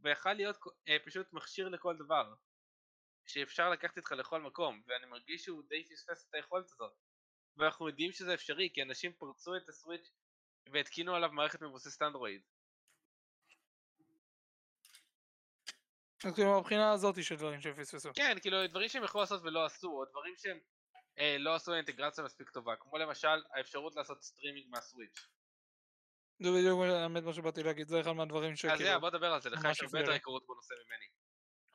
S4: ויכל להיות אה, פשוט מכשיר לכל דבר, שאפשר לקחת איתך לכל מקום, ואני מרגיש שהוא די פספס את היכולת הזאת, ואנחנו יודעים שזה אפשרי, כי אנשים פרצו את הסוויץ' והתקינו עליו מערכת מבוססת אנדרואיד.
S3: אז כאילו מהבחינה הזאת של דברים שהם פספסו.
S4: כן, כאילו דברים שהם יכלו לעשות ולא עשו, או דברים שהם אה, לא עשו אינטגרציה מספיק טובה, כמו למשל האפשרות לעשות סטרימינג מהסוויץ'.
S3: זה בדיוק האמת מה שבאתי להגיד, זה אחד מהדברים
S4: אז
S3: שכאילו...
S4: יאללה, בוא נדבר על זה, לך יש הרבה יותר. היכרות בנושא ממני.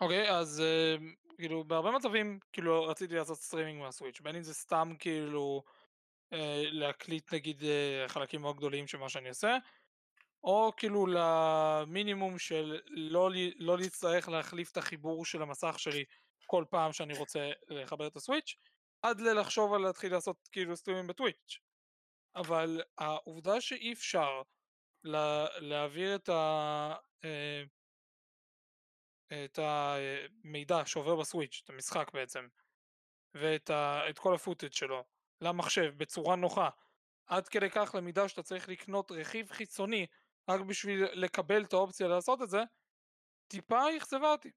S3: אוקיי, אז אה, כאילו בהרבה מצבים כאילו רציתי לעשות סטרימינג מהסוויץ', בין אם זה סתם כאילו אה, להקליט נגיד אה, חלקים מאוד גדולים של מה שאני עושה, או כאילו למינימום של לא, לא להצטרך להחליף את החיבור של המסך שלי כל פעם שאני רוצה לחבר את הסוויץ', עד ללחשוב על להתחיל לעשות כאילו סטרימים בטוויץ'. אבל העובדה שאי אפשר לה, להעביר את ה... אה, את המידע שעובר בסוויץ', את המשחק בעצם, ואת ה, את כל הפוטאג' שלו למחשב בצורה נוחה, עד כדי כך למידה שאתה צריך לקנות רכיב חיצוני רק בשביל לקבל את האופציה לעשות את זה, טיפה אכזבה אותי.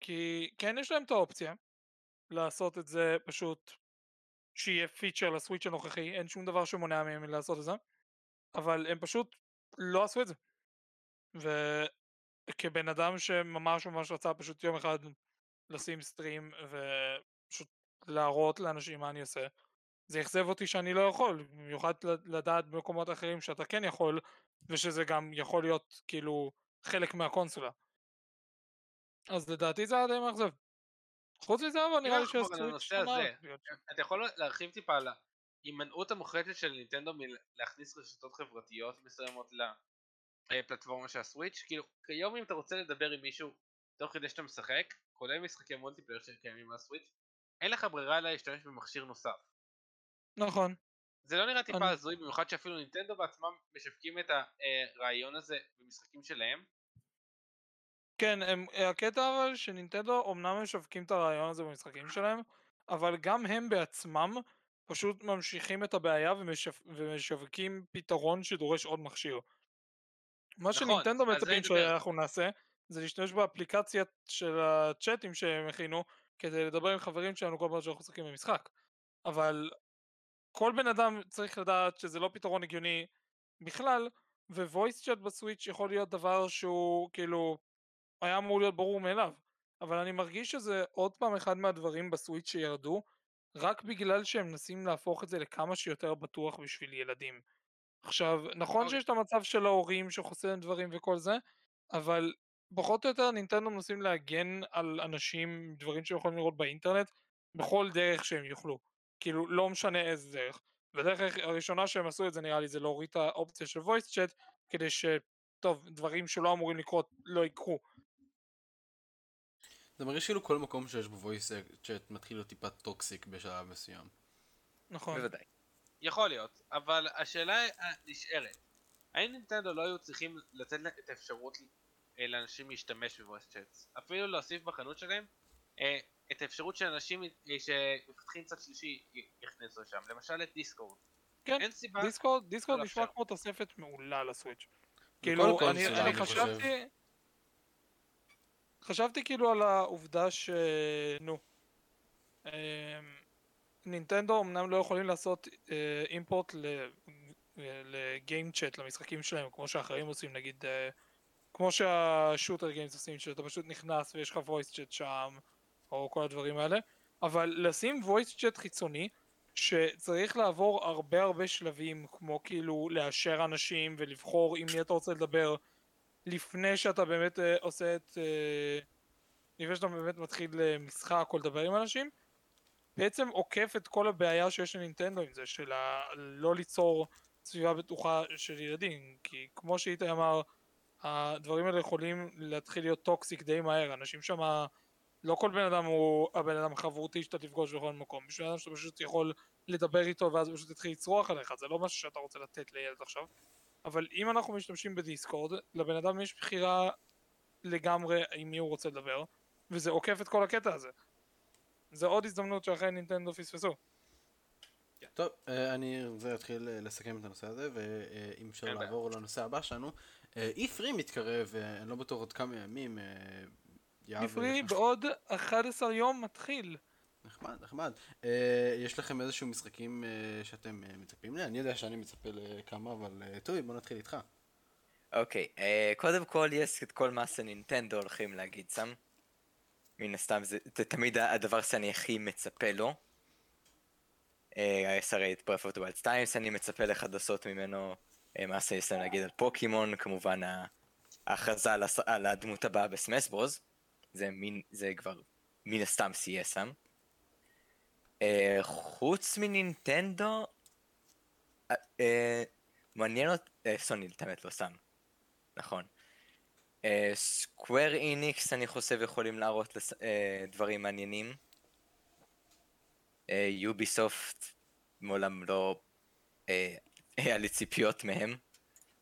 S3: כי כן יש להם את האופציה לעשות את זה פשוט שיהיה פיצ'ר לסוויץ' הנוכחי, אין שום דבר שמונע מהם לעשות את זה, אבל הם פשוט לא עשו את זה. וכבן אדם שממש ממש רצה פשוט יום אחד לשים סטרים ופשוט להראות לאנשים מה אני עושה, זה אכזב אותי שאני לא יכול, במיוחד לדעת במקומות אחרים שאתה כן יכול, ושזה גם יכול להיות כאילו חלק מהקונסולה. אז לדעתי זה היה די מאכזב. חוץ מזה אבל נראה לי שהסוויץ' שונה.
S4: הזה. אתה יכול להרחיב טיפה על ההימנעות המוחלטת של נינטנדו מלהכניס רשתות חברתיות מסוימות לפלטפורמה של הסוויץ'? כאילו, כיום אם אתה רוצה לדבר עם מישהו תוך כדי שאתה משחק, כולל משחקי מולטיפלייר שקיימים מהסוויץ', אין לך ברירה אלא להשתמש במכשיר נוסף.
S3: נכון.
S4: זה לא נראה טיפה הזוי, במיוחד שאפילו נינטנדו בעצמם משווקים את הרעיון הזה במשחקים שלהם.
S3: כן, הם, הקטע אבל שנינטנדו אמנם משווקים את הרעיון הזה במשחקים שלהם, אבל גם הם בעצמם פשוט ממשיכים את הבעיה ומשו... ומשווקים פתרון שדורש עוד מכשיר. מה
S4: נכון,
S3: שנינטנדו מצפים. שאנחנו נעשה, זה להשתמש באפליקציה של הצ'אטים שהם הכינו, כדי לדבר עם חברים שלנו כל פעם שאנחנו משחקים במשחק. אבל כל בן אדם צריך לדעת שזה לא פתרון הגיוני בכלל, וויס צ'אט בסוויץ' יכול להיות דבר שהוא כאילו היה אמור להיות ברור מאליו, אבל אני מרגיש שזה עוד פעם אחד מהדברים בסוויץ' שירדו, רק בגלל שהם מנסים להפוך את זה לכמה שיותר בטוח בשביל ילדים. עכשיו, נכון
S4: אוקיי.
S3: שיש את המצב של ההורים שחוסם דברים וכל זה, אבל פחות או יותר נינטנדו מנסים להגן על אנשים דברים שהם יכולים לראות באינטרנט בכל דרך שהם יוכלו. כאילו, לא משנה איזה דרך. והדרך הראשונה שהם עשו את זה נראה לי זה להוריד את האופציה של voice chat כדי ש... טוב, דברים שלא אמורים לקרות לא יקרו.
S1: זה מרגיש כאילו כל מקום שיש בו voice chat מתחיל להיות טיפה טוקסיק בשלב מסוים.
S3: נכון.
S2: בוודאי.
S4: יכול להיות, אבל השאלה נשארת, האם נינטנדו לא היו צריכים לתת את האפשרות אה, לאנשים להשתמש ב-voice chats? אפילו להוסיף בחנות שלהם אה, את האפשרות שאנשים אה, שמפתחים צד שלישי יכנסו שם, למשל את דיסקורד.
S3: כן,
S4: אין סיבה,
S3: דיסקורד, דיסקורד
S4: לא
S3: נשמע. כמו תוספת מעולה לסוויץ'. כאילו, אני. חשבתי... חשבתי כאילו על העובדה ש... נו. אמ, נינטנדו אמנם לא יכולים לעשות אה, אימפורט לגיים צ'אט למשחקים שלהם כמו שאחרים עושים נגיד אה, כמו שהשוטר גיימס עושים שאתה פשוט נכנס ויש לך voice chat שם או כל הדברים האלה אבל לשים voice chat חיצוני שצריך לעבור הרבה הרבה שלבים כמו כאילו לאשר אנשים ולבחור עם מי אתה רוצה לדבר לפני שאתה באמת אה, עושה את אה, לפני שאתה באמת מתחיל אה, משחק או לדבר עם אנשים בעצם עוקף את כל הבעיה שיש לנינטנדו עם זה של לא ליצור סביבה בטוחה של ילדים כי כמו שאיתי אמר הדברים האלה יכולים להתחיל להיות טוקסיק די מהר אנשים שם לא כל בן אדם הוא הבן אדם החברותי שאתה תפגוש בכל מקום. בשביל אדם שאתה פשוט יכול לדבר איתו ואז הוא פשוט יתחיל לצרוח עליך, זה לא משהו שאתה רוצה לתת לילד עכשיו. אבל אם אנחנו משתמשים בדיסקורד, לבן אדם יש בחירה לגמרי עם מי הוא רוצה לדבר, וזה עוקף את כל הקטע הזה. זה עוד הזדמנות שאחרי נינטנדו פספסו.
S1: טוב, אה, אני רוצה להתחיל אה, לסכם את הנושא הזה, ואם אפשר
S4: בעיה.
S1: לעבור לנושא הבא שלנו. E3 מתקרב, ואני לא בטוח עוד כמה ימים. אה,
S3: עברי בעוד 11 יום מתחיל.
S1: נחמד, נחמד. אה, יש לכם איזשהו משחקים אה, שאתם אה, מצפים לי? אני יודע שאני מצפה לכמה, אבל אה, טובי, בוא נתחיל איתך.
S2: אוקיי, אה, קודם כל יש את כל מה שנינטנדו הולכים להגיד שם. מן הסתם זה, זה תמיד הדבר שאני הכי מצפה לו. אה, יש הרי את the Wild 2 שאני מצפה לחדשות ממנו. אה, מה שיש להם להגיד על פוקימון, כמובן ההכרזה על, הס- על הדמות הבאה בסמאס ברוז. זה מין, זה כבר מן הסתם סייע שם. אה, חוץ מנינטנדו, אה, אה, מעניין אותי, סוני, את האמת לא שם. נכון. סקוואר איניקס אני חושב יכולים להראות דברים מעניינים. יוביסופט מעולם לא היה לי ציפיות מהם.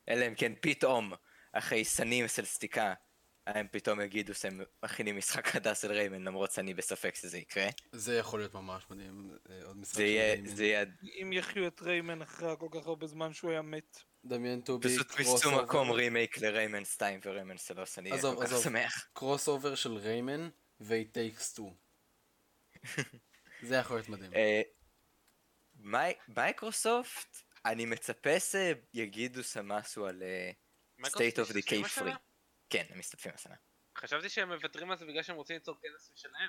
S2: אלא אם כן פתאום, אחרי שנים של שתיקה, הם פתאום יגידו שהם מכינים משחק חדש של ריימן, למרות שאני בספק שזה יקרה.
S1: זה יכול להיות ממש מדהים, אה, עוד משחק
S2: זה יהיה,
S1: של
S2: זה יהיה
S3: אם יחיו את ריימן אחרי כל כך הרבה זמן שהוא היה מת.
S1: דמיין טובי,
S2: פשוט
S1: crossover.
S2: מקום רימייק לריימן 2 וריימן 3, אני אהיה
S1: עזוב,
S2: כל כך. שמח.
S1: crossover של ריימן ו-It Takes Two. זה יכול להיות מדהים.
S2: אה, מי- מייקרוסופט, אני מצפה שיגידו שם משהו על אה, State of Decay? Free. כן, הם משתתפים השנה.
S4: חשבתי שהם מוותרים על זה בגלל שהם רוצים ליצור כנס משלהם.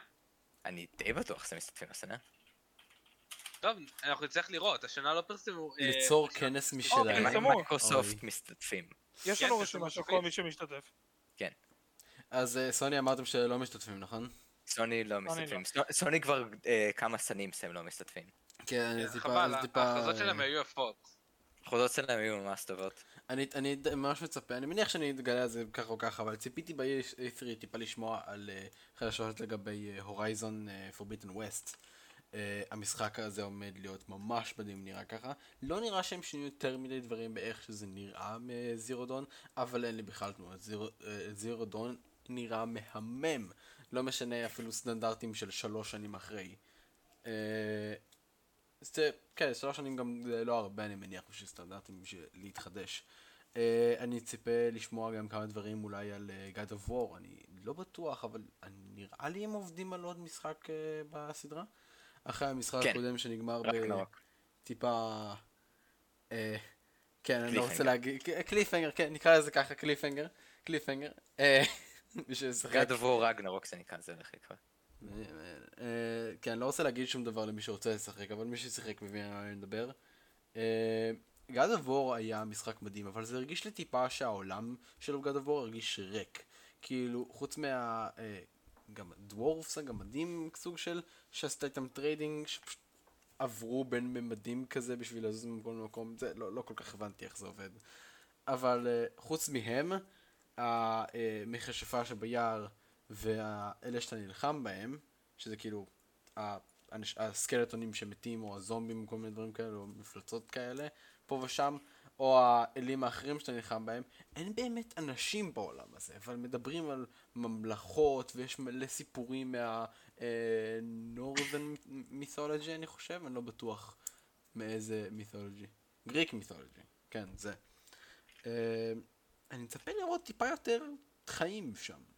S2: אני די בטוח שהם משתתפים השנה.
S4: טוב, אנחנו נצטרך לראות, השנה לא פרסמו... אה,
S1: ליצור כנס
S3: אוקיי,
S1: משלהם.
S3: פרסמו.
S2: מייקרוסופט
S1: אוי.
S2: משתתפים.
S3: יש
S4: כן,
S3: לנו
S4: זה
S3: רשימה של. כל מי שמשתתף.
S2: כן.
S1: אז אה, סוני אמרתם שלא משתתפים, נכון?
S2: סוני לא משתתפים. סוני- סוני כבר אה, כמה שנים שהם לא משתתפים.
S1: כן, אני טיפה...
S4: חבל, ההכרזות שלהם היו יפות.
S2: החוזות שלהם היו ממש טובות.
S1: אני, אני ממש מצפה, אני מניח שאני אתגלה על זה ככה או ככה, אבל ציפיתי ב-A3 טיפה לשמוע על uh, חדשות לגבי הורייזון uh, Forbidden West. Uh, המשחק הזה עומד להיות ממש מדהים נראה ככה. לא נראה שהם שינו יותר מדי דברים באיך שזה נראה מזירו דון, אבל אין לי בכלל תנועה. זירו, uh, זירו דון נראה מהמם. לא משנה אפילו סטנדרטים של שלוש שנים אחרי. Uh, זה, כן, שלוש שנים גם זה לא הרבה אני מניח בשביל סטנדרטים בשביל להתחדש. Uh, אני ציפה לשמוע גם כמה דברים אולי על uh, God of War, אני לא בטוח, אבל אני, נראה לי הם עובדים על עוד משחק uh, בסדרה. אחרי המשחק
S2: כן.
S1: הקודם שנגמר
S2: רגנרוק.
S1: בטיפה... Uh, כן, אני לא רוצה. להגיד, קליפהנגר, כן, נקרא לזה ככה, קליפהנגר, קליפהנגר.
S2: God of War רגנרוק זה נקרא, זה הולך.
S1: אה, כן, אני לא רוצה להגיד שום דבר למי שרוצה לשחק, אבל מי ששיחק מבין על מה אני מדבר. אה, God of War היה משחק מדהים, אבל זה הרגיש לי טיפה שהעולם של God of War הרגיש ריק. כאילו, חוץ מה... אה, גם דוורפס הגמדים סוג של, שעשתה איתם trading, שפשוט עברו בין ממדים כזה בשביל לזוז ממקום למקום, זה לא, לא כל כך הבנתי איך זה עובד. אבל אה, חוץ מהם, המכשפה שביער והאלה שאתה נלחם בהם, שזה כאילו הסקלטונים שמתים, או הזומבים, כל מיני דברים כאלה, או מפלצות כאלה, פה ושם, או האלים האחרים שאתה נלחם בהם, אין באמת אנשים בעולם הזה, אבל מדברים על ממלכות, ויש מלא סיפורים מה... נורת'ן מיתולוגי, אני חושב, אני לא בטוח מאיזה מיתולוגי. גריק מיתולוגי, כן, זה. אה, אני מצפה לראות טיפה יותר חיים שם.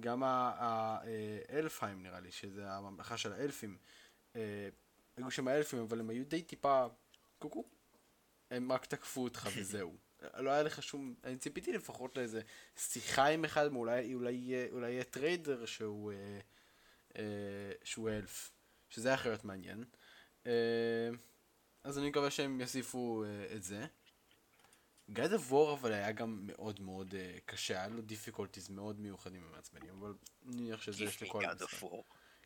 S1: גם האלפהיים נראה לי, שזה הממלכה של האלפים. אה, היו שם האלפים, אבל הם היו די טיפה קוקו. הם רק תקפו אותך וזהו. לא היה לך שום... אני ציפיתי לפחות לאיזה שיחה עם אחד, אולי, אולי, יהיה- אולי יהיה trader שהוא, אה, אה, שהוא אלף. שזה היה יכול להיות מעניין. אה, אז אני מקווה שהם יוסיפו אה, את זה. God of War אבל היה גם מאוד מאוד uh, קשה, היה לו difficulties מאוד מיוחדים ומעצבנים, אבל אני מניח שזה יש לכל המשחק.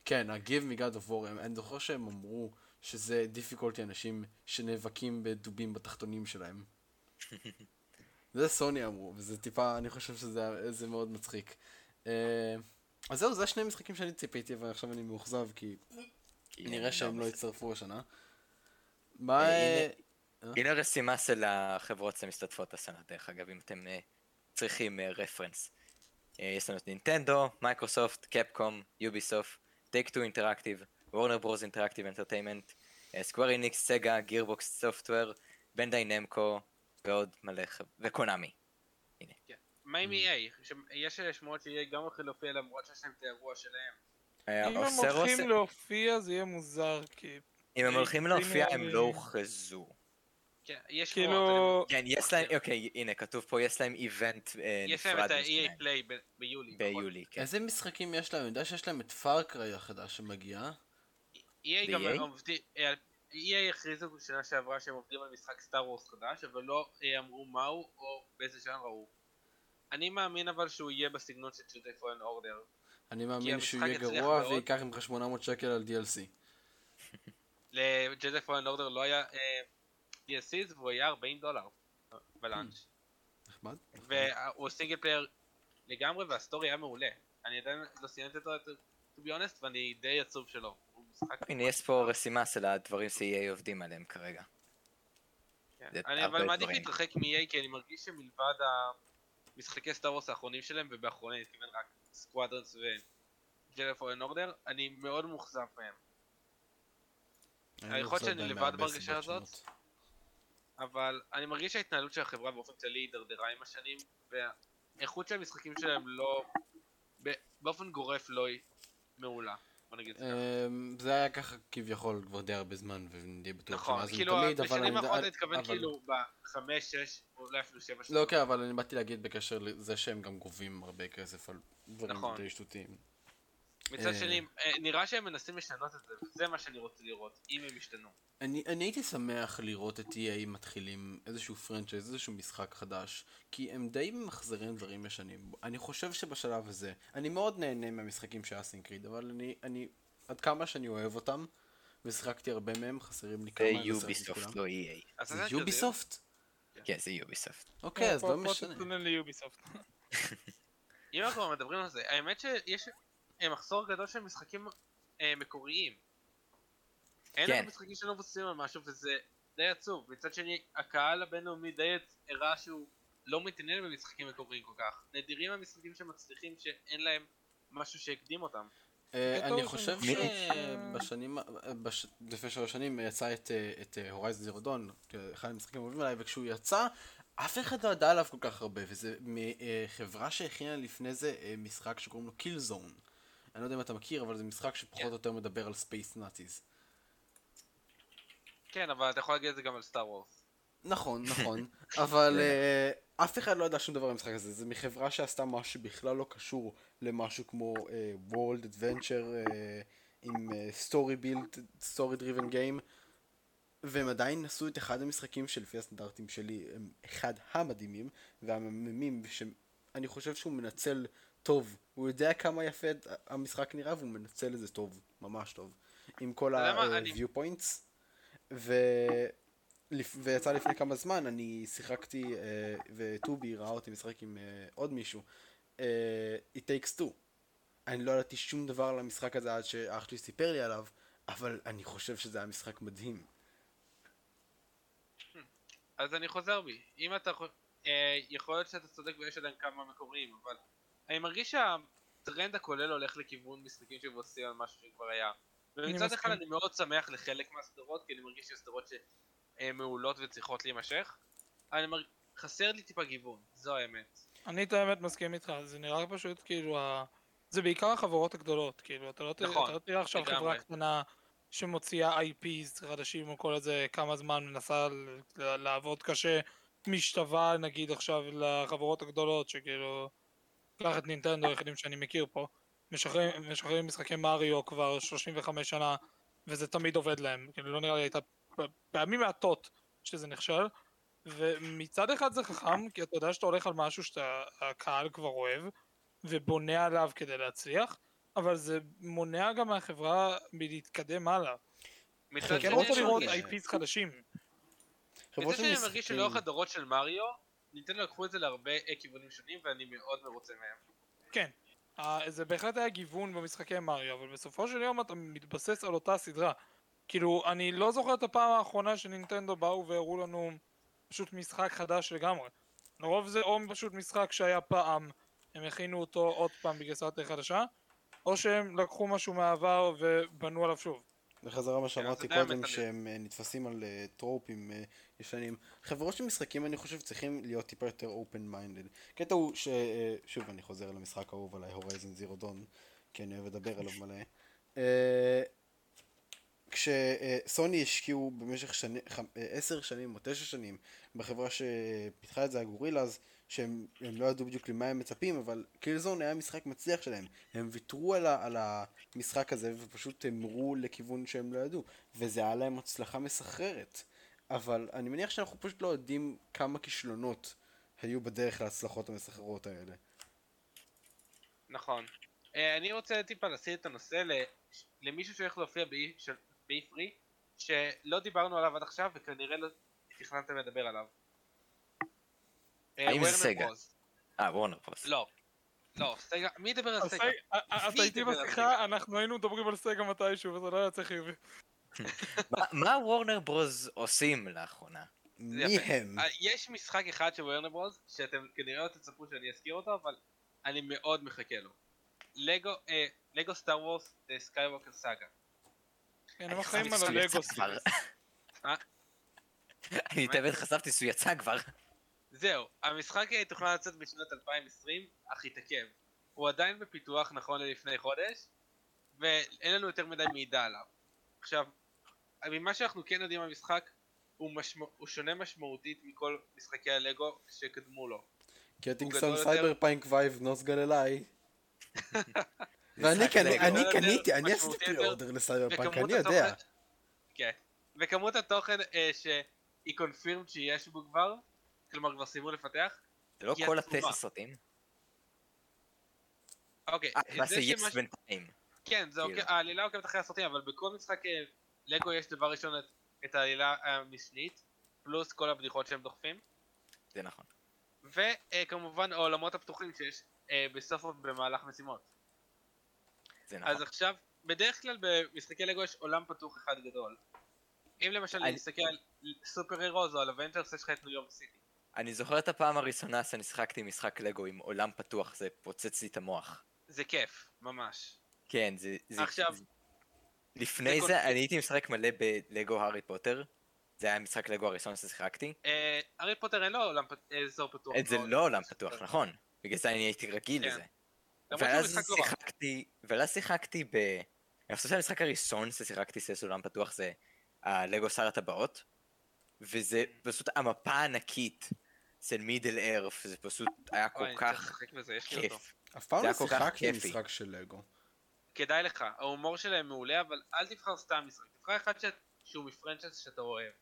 S1: כן, ה-Give me God of War, אני זוכר שהם אמרו שזה difficulty אנשים שנאבקים בדובים בתחתונים שלהם. זה סוני אמרו, וזה טיפה, אני חושב שזה זה מאוד מצחיק. Uh, אז זהו, זה השני משחקים שאני ציפיתי, ועכשיו אני מאוכזב, כי נראה שהם לא יצטרפו השנה. מה...
S2: אה,
S1: אה,
S2: הנה רשימה של החברות שמשתתפות השנה, דרך אגב, אם אתם אה, צריכים reference. יש לנו את נינטנדו, מייקרוסופט, קפקום, יוביסופט, Take-Two Interactive, Warner Bros. Interactive Entertainment, Square Enix, סגה, Gearbox Software, Bandai Namco, ועוד מלא חברות, וקונאמי.
S4: מה עם EA? יש שמועות ש-EA גם הולכים להופיע למרות שיש להם את האירוע שלהם.
S2: אה,
S3: אם הם הולכים להופיע זה יהיה מוזר, כי...
S2: אם הם הולכים
S3: הנה,
S2: להופיע הם לא הוכרזו.
S4: כן, יש שמועות.
S3: כאילו...
S2: כן, יש להם, אוקיי, הנה, כתוב פה, יש להם event אה,
S4: אני- יש להם
S2: נפרד
S4: את ה-EA Play ביולי. נכון?
S2: ביולי, כן.
S1: איזה משחקים יש להם? אני יודע שיש להם את Far Cry החדש שמגיע.
S4: EA גם? עובדים, אה, EA הכריזו בשנה שעברה שהם עובדים על משחק Star Wars חדש, אבל לא אה, אמרו מהו או באיזה ז'אנר הוא. אני מאמין אבל שהוא יהיה בסגנון של Jedi Fallen Order.
S1: אני מאמין שהוא יהיה גרוע. וייקח ממך 800 שקל על DLC.
S4: ל-Jedi Fallen Order לא היה DLCs והוא היה 40 דולר ב-launch.
S1: נחמד?
S4: והוא single player לגמרי וה-story היה מעולה. אני עדיין לא סיימתי אותו, to be honest, ואני די עצוב שלא.
S2: הנה, יש פה רשימה של הדברים ש-EA עובדים עליהם כרגע.
S4: כן. אני אבל מעדיף. להתרחק מ-EA כי אני מרגיש שמלבד המשחקי Star Wars האחרונים שלהם, ובאחרונים אני מתכוון רק Squadrons ו-Fallen Order, אני מאוד מאוכזב מהם.
S1: אני
S4: יכול להיות
S1: מאוכזב
S4: שאני לבד בהרגשה הזאת? אבל אני מרגיש שההתנהלות של החברה באופן כללי הידרדרה עם השנים, והאיכות של המשחקים שלהם לא... באופן גורף לא היא מעולה. בוא נגיד את זה ככה.
S1: אמ, זה היה ככה כביכול כבר די הרבה זמן, ואני בטוח
S4: נכון,
S1: שמאז
S4: כאילו
S1: ומתמיד, אבל
S4: בשנים
S1: אני...
S4: האחרונות אני מתכוון
S1: אבל-
S4: כאילו בחמש, שש, אולי אפילו שבע
S1: לא, כן, אבל אני באתי להגיד בקשר לזה שהם גם גובים הרבה כסף על דברים
S4: נכון.
S1: די שטותיים.
S4: מצד
S1: אה.
S4: שני, אה, נראה שהם מנסים לשנות את זה, וזה מה שאני רוצה לראות, אם הם ישתנו.
S1: אני, אני הייתי שמח לראות את EA מתחילים איזשהו פרנצ'ייז, איזשהו משחק חדש, כי הם די ממחזרים דברים ישנים. אני חושב שבשלב הזה, אני מאוד נהנה מהמשחקים של אסינקריד, אבל אני, אני, עד כמה שאני אוהב אותם, ושיחקתי הרבה מהם, חסרים לי כמה,
S2: זה
S1: לא שיחקתי
S2: יוביסופט,
S1: כולם.
S2: לא EA.
S1: זה יוביסופט?
S2: כן, זה יוביסופט.
S1: אוקיי, אז לא
S3: פה
S1: משנה.
S4: אם אנחנו מדברים על זה, האמת שיש מחסור גדול של משחקים אה, מקוריים. אין
S2: כן.
S4: לנו משחקים שלא מבוססים על משהו, וזה די עצוב. מצד שני, הקהל הבינלאומי די הראה שהוא לא מתעניין במשחקים מקוריים כל כך. נדירים המשחקים שמצליחים שאין להם משהו שהקדים אותם.
S1: אה,
S3: בטוח
S1: אני חושב שבשנים, בש- לפני שלוש שנים יצא את, אה, את הורייזן זירו דון, אחד המשחקים האהובים עליי, וכשהוא יצא, אף אחד לא ידע עליו כל כך הרבה, וזה מחברה שהכינה לפני זה אה, משחק שקוראים לו Killzone. אני לא יודע אם אתה מכיר, אבל זה משחק שפחות. או יותר מדבר על space Nazis.
S4: כן, אבל אתה יכול להגיד את זה גם על Star Wars.
S1: נכון, נכון, אבל אה, אף אחד לא ידע שום דבר על המשחק הזה, זה מחברה שעשתה משהו שבכלל לא קשור למשהו כמו אה, World Adventure אה, עם אה, Story Build, Story Driven Game, והם עדיין עשו את אחד המשחקים שלפי הסטנדרטים שלי הם אחד המדהימים והמהממים, שאני חושב שהוא מנצל טוב, הוא יודע כמה יפה המשחק נראה והוא מנצל את זה טוב, ממש טוב, עם כל ה-view points, ו... ויצא לפני כמה זמן, אני שיחקתי, אה, וטובי ראה אותי משחק עם אה, עוד מישהו, אה, It Takes Two. אני לא ידעתי שום דבר על המשחק הזה עד שאח שלי סיפר לי עליו, אבל אני חושב שזה היה משחק מדהים.
S4: אז אני חוזר בי. אם אתה... יכול להיות שאתה צודק ויש עדיין כמה מקוריים, אבל אני מרגיש שהטרנד הכולל הולך לכיוון משחקים שמבוססים על משהו שכבר היה. ומצד. אחד אני מאוד שמח לחלק מהסדרות, כי אני מרגיש שיש סדרות שהן מעולות וצריכות להימשך. אני מרג... חסר לי טיפה גיוון, זו האמת.
S3: אני את האמת מסכים איתך, זה נראה פשוט כאילו, ה... זה בעיקר החברות הגדולות, כאילו, אתה לא.
S4: נכון,
S3: אתה לא תראה עכשיו. חברה קטנה שמוציאה IPs חדשים או כל איזה כמה זמן מנסה לעבוד קשה, משתווה נגיד עכשיו לחברות הגדולות, שכאילו, קח את נינטנדו היחידים שאני מכיר פה, משחררים, משחררים משחקי מריו כבר 35 שנה, וזה תמיד עובד להם, כאילו לא נראה לי הייתה פעמים מעטות שזה נכשל, ומצד אחד זה חכם, כי אתה יודע שאתה הולך על משהו שהקהל כבר אוהב, ובונה עליו כדי להצליח, אבל זה מונע גם מהחברה מלהתקדם הלאה.
S4: מצד
S3: אתה כן
S4: שני,
S3: רוצה
S4: אני
S3: לראות
S4: מרגיש-
S3: IPs חדשים.
S4: מצד שני אני מרגיש שלאורך הדורות של מריו, ניתן לקחו את זה להרבה אה, כיוונים שונים ואני מאוד מרוצה מהם.
S3: כן, אה, זה בהחלט היה גיוון במשחקי מריו, אבל בסופו של יום אתה מתבסס על אותה סדרה. כאילו, אני לא זוכר את הפעם האחרונה שנינטנדו באו והראו לנו פשוט משחק חדש לגמרי. לרוב זה או פשוט משחק שהיה פעם, הם הכינו אותו עוד פעם בגרסת חדשה, או שהם לקחו משהו מהעבר ובנו עליו שוב.
S1: בחזרה מה
S4: אז
S1: שאמרתי קודם. שהם אה, נתפסים על אה, trope ים אה, ישנים. חברות של משחקים, אני חושב, צריכים להיות טיפה יותר open minded. קטע הוא ש... שוב, אני חוזר למשחק האהוב עליי, Horizon Zero Dawn, כי אני אוהב לדבר עליו מלא. כשסוני השקיעו במשך עשר שנים או תשע שנים בחברה שפיתחה את זה, הגורילאז, שהם הם לא ידעו בדיוק למה הם מצפים, אבל קילזון היה משחק מצליח שלהם. הם ויתרו על, ה, על המשחק הזה ופשוט המרו לכיוון שהם לא ידעו, וזה היה להם הצלחה מסחררת. אבל אני מניח שאנחנו פשוט לא יודעים כמה כישלונות היו בדרך להצלחות המסחררות האלה.
S4: נכון. אה, אני רוצה טיפה להסיט את הנושא למישהו שהולך להופיע באי- באי-פרי, שלא דיברנו עליו עד עכשיו וכנראה לא תכננתם לדבר עליו. אה,
S2: האם זה סגה? אה, וורנר פרוס.
S4: לא. לא, סגה, מי ידבר על
S3: אז
S4: סגה?
S3: סג- אה, אתה איתי
S4: על
S3: בשיחה, אנחנו היינו מדברים על סגה מתישהו, וזה לא יצא חיובי.
S2: מה- וורנר ברוז עושים לאחרונה?
S1: מי. הם?
S4: אה, יש משחק אחד של Warner Bros, שאתם כנראה לא תצפו שאני אזכיר אותו, אבל אני מאוד מחכה לו. לגו, Star Wars Skywalker Saga.
S3: כן, הם אחראים על הלגו.
S4: אה?
S2: אני תמיד חשבתי שהוא יצא כבר.
S4: זהו, המשחק אה, תוכנן לצאת בשנת 2020, אך התעכב. הוא עדיין בפיתוח נכון ללפני חודש, ואין לנו יותר מדי מידע עליו. עכשיו, ממה שאנחנו כן יודעים על המשחק, הוא, משמע, הוא שונה משמעותית מכל משחקי הלגו שקדמו לו. גדול יותר.
S1: cyberpunk vibe not gonna lie. ואני
S4: גדול
S1: קניתי, אני עשיתי
S4: משמעותי יותר,
S1: פרי-אורדר לסייברפאנק,
S4: וכמות
S1: אני יודע.
S4: כן. וכמות התוכן אה, שהיא קונפירם שיש בו כבר, כלומר כבר סיימו לפתח,
S2: זה לא כל
S4: עצומה.
S2: הטסט סרטים.
S4: אוקיי,
S2: אה, זה
S4: שמש-
S2: בינתיים.
S4: כן, זה
S2: כאילו.
S4: אוקיי, העלילה עוקבת אחרי הסרטים, אבל בכל משחק אה, לגו יש דבר ראשון את, העלילה המשנית, פלוס כל הבדיחות שהם דוחפים,
S2: זה נכון.
S4: וכמובן העולמות הפתוחים שיש אה, בסוף ובמהלך משימות.
S2: זה נכון.
S4: אז עכשיו, בדרך כלל במשחקי לגו יש עולם פתוח אחד גדול. אם למשל
S2: אני-
S4: נסתכל על Super Heroes או על Avengers, יש לך את ניו יורק סיטי.
S2: אני זוכר את הפעם הראשונה שאני שיחקתי משחק לגו עם עולם פתוח, זה פוצץ לי את המוח.
S4: זה כיף, ממש.
S2: כן, זה... זה-
S4: עכשיו-
S2: זה- לפני
S4: זה
S2: זה. אני הייתי משחק מלא בלגו הארי פוטר. זה היה המשחק לגו הראשון ששיחקתי.
S4: אה, הארי פוטר אין לו עולם אה, אזור פתוח.
S2: זה
S4: מאוד.
S2: לא עולם פתוח, נכון. בגלל זה אני הייתי רגיל
S4: כן.
S2: לזה. ואז
S4: משחק.
S2: שיחקתי, ואז שיחקתי ב... אני חושב שהמשחק הראשון ששיחקתי שיש עולם פתוח זה הלגו שר הטבעות. וזה פשוט המפה הענקית של מידל ארף, זה פשוט היה כל
S4: צריך
S2: כך. כיף.
S1: אף פעם לא שיחקתי. משחק של לגו.
S4: כדאי לך, ההומור שלהם מעולה, אבל אל תבחר סתם משחק, תבחר אחד ש... שהוא מפרנצ'ס שאתה אוהב.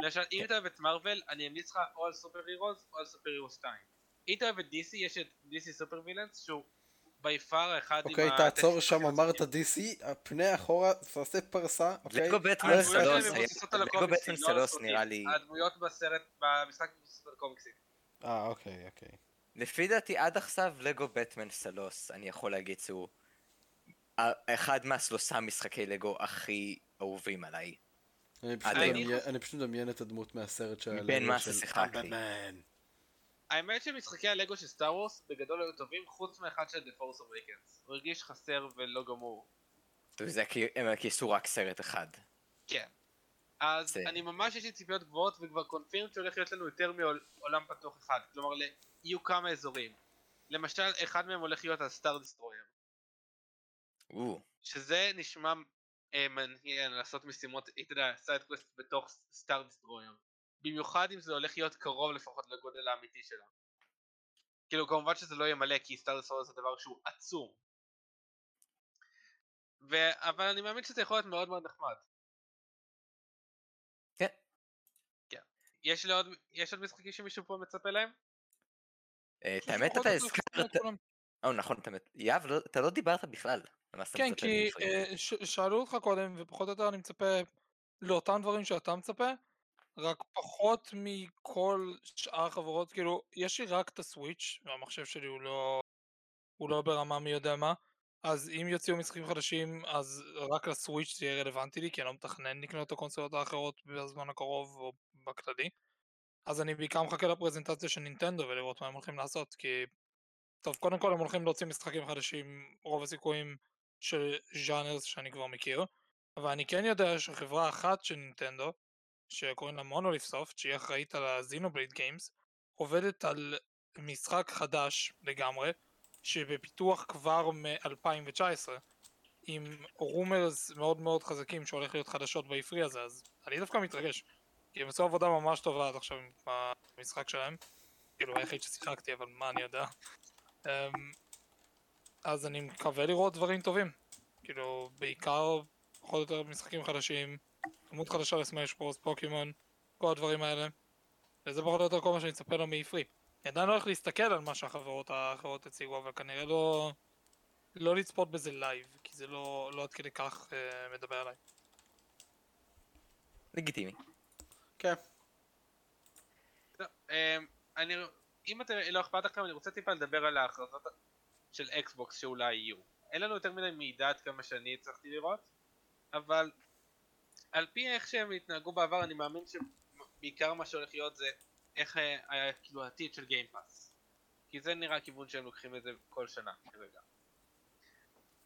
S4: למשל, אם אתה אוהב את מארוול, אני אמליץ לך או על סופר הירוז או על סופר הירוז 2. אם אתה אוהב את DC, יש את DC סופר וילאנס, שהוא בי פאר אחד עם
S1: אוקיי,
S4: ה-
S1: תעצור
S4: תשע
S1: שם, אמרת. DC, פנה אחורה, תעשה פרסה, אוקיי?
S2: לגו בטמן. סלוס. נראה לי...
S4: הדמויות בסרט, במשחק מבוססות על קומיקסים.
S1: אה, אוקיי, אוקיי.
S2: לפי דעתי עד עכשיו לגו בטמן סלוס, אני יכול להגיד שהוא אחד מהשלושה משחקי לגו הכי אהובים עליי.
S1: אני פשוט
S2: אני-
S1: מדמיין- את הדמות מהסרט של
S2: מבין מה ששיחקתי.
S4: האמת שמשחקי הלגו של סטאר וורס בגדול היו טובים, חוץ מאחד של The Force Awakens. הוא הרגיש חסר ולא גמור.
S2: וזה כי הם כיסו רק סרט אחד.
S4: כן. אז
S2: זה-
S4: אני ממש יש לי ציפיות גבוהות וכבר confirmed שהולך להיות לנו יותר מעולם פתוח אחד. כלומר, יהיו כמה אזורים. למשל, אחד מהם הולך להיות ה Star
S2: Destroyer.
S4: שזה נשמע אה, מעניין לעשות משימות, אתה יודע, side quest בתוך Star Destroyer. במיוחד אם זה הולך להיות קרוב לפחות לגודל האמיתי שלה. כאילו כמובן שזה לא יהיה מלא כי Star Destroyer זה דבר שהוא עצום. ו... אבל אני מאמין שזה יכול להיות מאוד מאוד נחמד.
S2: כן.
S4: כן. יש לי עוד, יש עוד משחקים שמישהו פה מצפה להם?
S2: אה, את האמת אתה הזכרת... או נכון, יהב, לא- אתה לא דיברת בכלל.
S3: כן, כי. אה, שאלו אותך קודם, ופחות או יותר אני מצפה לאותם דברים שאתה מצפה, רק פחות מכל שאר החברות, כאילו, יש לי רק את הסוויץ', והמחשב שלי הוא לא הוא לא ברמה מי יודע מה, אז אם יוציאו משחקים חדשים, אז רק לסוויץ' זה יהיה רלוונטי לי, כי אני לא מתכנן לקנות את הקונסולות האחרות בזמן הקרוב או בכללי. אז אני בעיקר מחכה לפרזנטציה של נינטנדו ולראות מה הם הולכים לעשות, כי... טוב, קודם כל הם הולכים להוציא משחקים חדשים, רוב הסיכויים של ז'אנרס שאני כבר מכיר, אבל אני כן יודע שחברה אחת של נינטנדו, שקוראים לה מונוליף סופט, שהיא אחראית על הזינובלייד גיימס, עובדת על משחק חדש לגמרי, שבפיתוח כבר מ-2019, עם רומרס מאוד מאוד חזקים שהולך להיות חדשות בעפרי הזה, אז אני דווקא מתרגש. כי הם עשו עבודה ממש טובה עד עכשיו עם המשחק שלהם. כאילו היחיד ששיחקתי, אבל מה אני יודע. אמ, אז אני מקווה לראות דברים טובים. כאילו, בעיקר, פחות או יותר משחקים חדשים, דמות חדשה ל Smash Bros, פוקימון, כל הדברים האלה. וזה פחות או יותר כל מה שאני מצפה לו מ E3. אני עדיין לא הולך להסתכל על מה שהחברות האחרות הציגו, אבל כנראה לא... לא לצפות בזה לייב, כי זה לא, לא עד כדי כך אה, מדבר עליי.
S2: לגיטימי.
S1: כן.
S4: לא, אמ, אני, אם אתם, לא אכפת לכם, אני רוצה טיפה לדבר על ההכרזות של אקסבוקס שאולי יהיו. אין לנו יותר מדי מידע עד כמה שאני הצלחתי לראות, אבל על פי איך שהם התנהגו בעבר, אני מאמין שבעיקר מה שהולך להיות זה איך היה כאילו העתיד של גיימפאס. כי זה נראה הכיוון שהם לוקחים את זה כל שנה כרגע.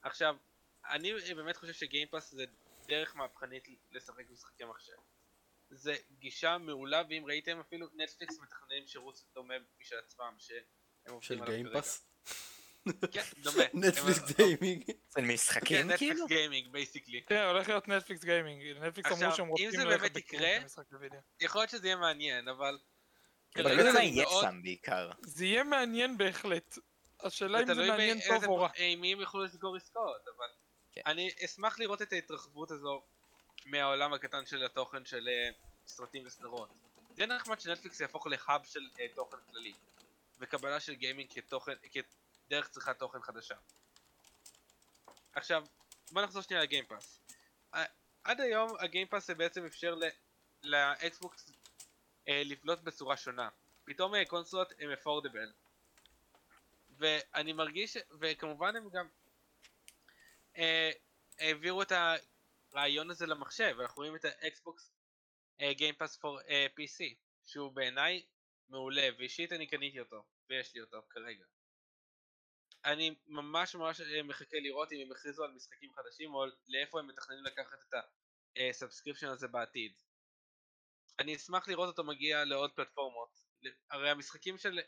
S4: עכשיו, אני באמת חושב שגיימפאס זה דרך מהפכנית לשחק משחקי מחשב. זה גישה מעולה, ואם ראיתם אפילו נטפליקס מתכננים שירות דומה משל עצמם, שהם עובדים
S1: של
S4: עליו
S1: גיימפאס?
S4: כן, דומה.
S1: נטפליקס גיימינג.
S2: זה משחקים
S4: כן,
S2: כאילו?
S4: נטפליקס גיימינג, בייסיקלי.
S3: כן, הולך להיות נטפליקס גיימינג. נטפליקס אמרו שהם
S4: אם
S3: רוצים
S4: זה
S3: ללכת
S4: באמת
S3: בכיוון
S4: יקרה-
S3: של משחק בווידאו.
S4: יכול להיות שזה יהיה מעניין, אבל...
S2: אבל
S4: זה
S2: לא יודע מה יהיה שם בעיקר.
S3: זה יהיה מעניין בהחלט. השאלה אם זה
S4: תלוי
S3: מעניין טוב או רע.
S4: מי הם יוכלו לסגור עסקאות, אבל...
S2: כן.
S4: אני אשמח לראות את ההתרחבות הזו מהעולם הקטן של התוכן של אה, סרטים וסדרות. זה נחמד שנטפליקס יהפוך ל hub של אה, תוכן כללי, וקבלה של גיימינג כתוכן, כדרך צריכת תוכן חדשה. עכשיו, בוא נחזור שנייה ל Game Pass. אה, עד היום ה Game Pass זה בעצם אפשר לאקסבוקס אה, לבלוט בצורה שונה. פתאום אה, קונסולות הם affordable. ואני מרגיש, וכמובן הם גם אה, העבירו את הרעיון הזה למחשב, אנחנו רואים את ה Xbox Game Pass for PC, שהוא בעיניי מעולה, ואישית אני קניתי אותו, ויש לי אותו כרגע. אני ממש ממש אה, מחכה לראות אם הם יכריזו על משחקים חדשים, או לאיפה הם מתכננים לקחת את ה subscription הזה בעתיד. אני אשמח לראות אותו מגיע לעוד פלטפורמות. הרי המשחקים של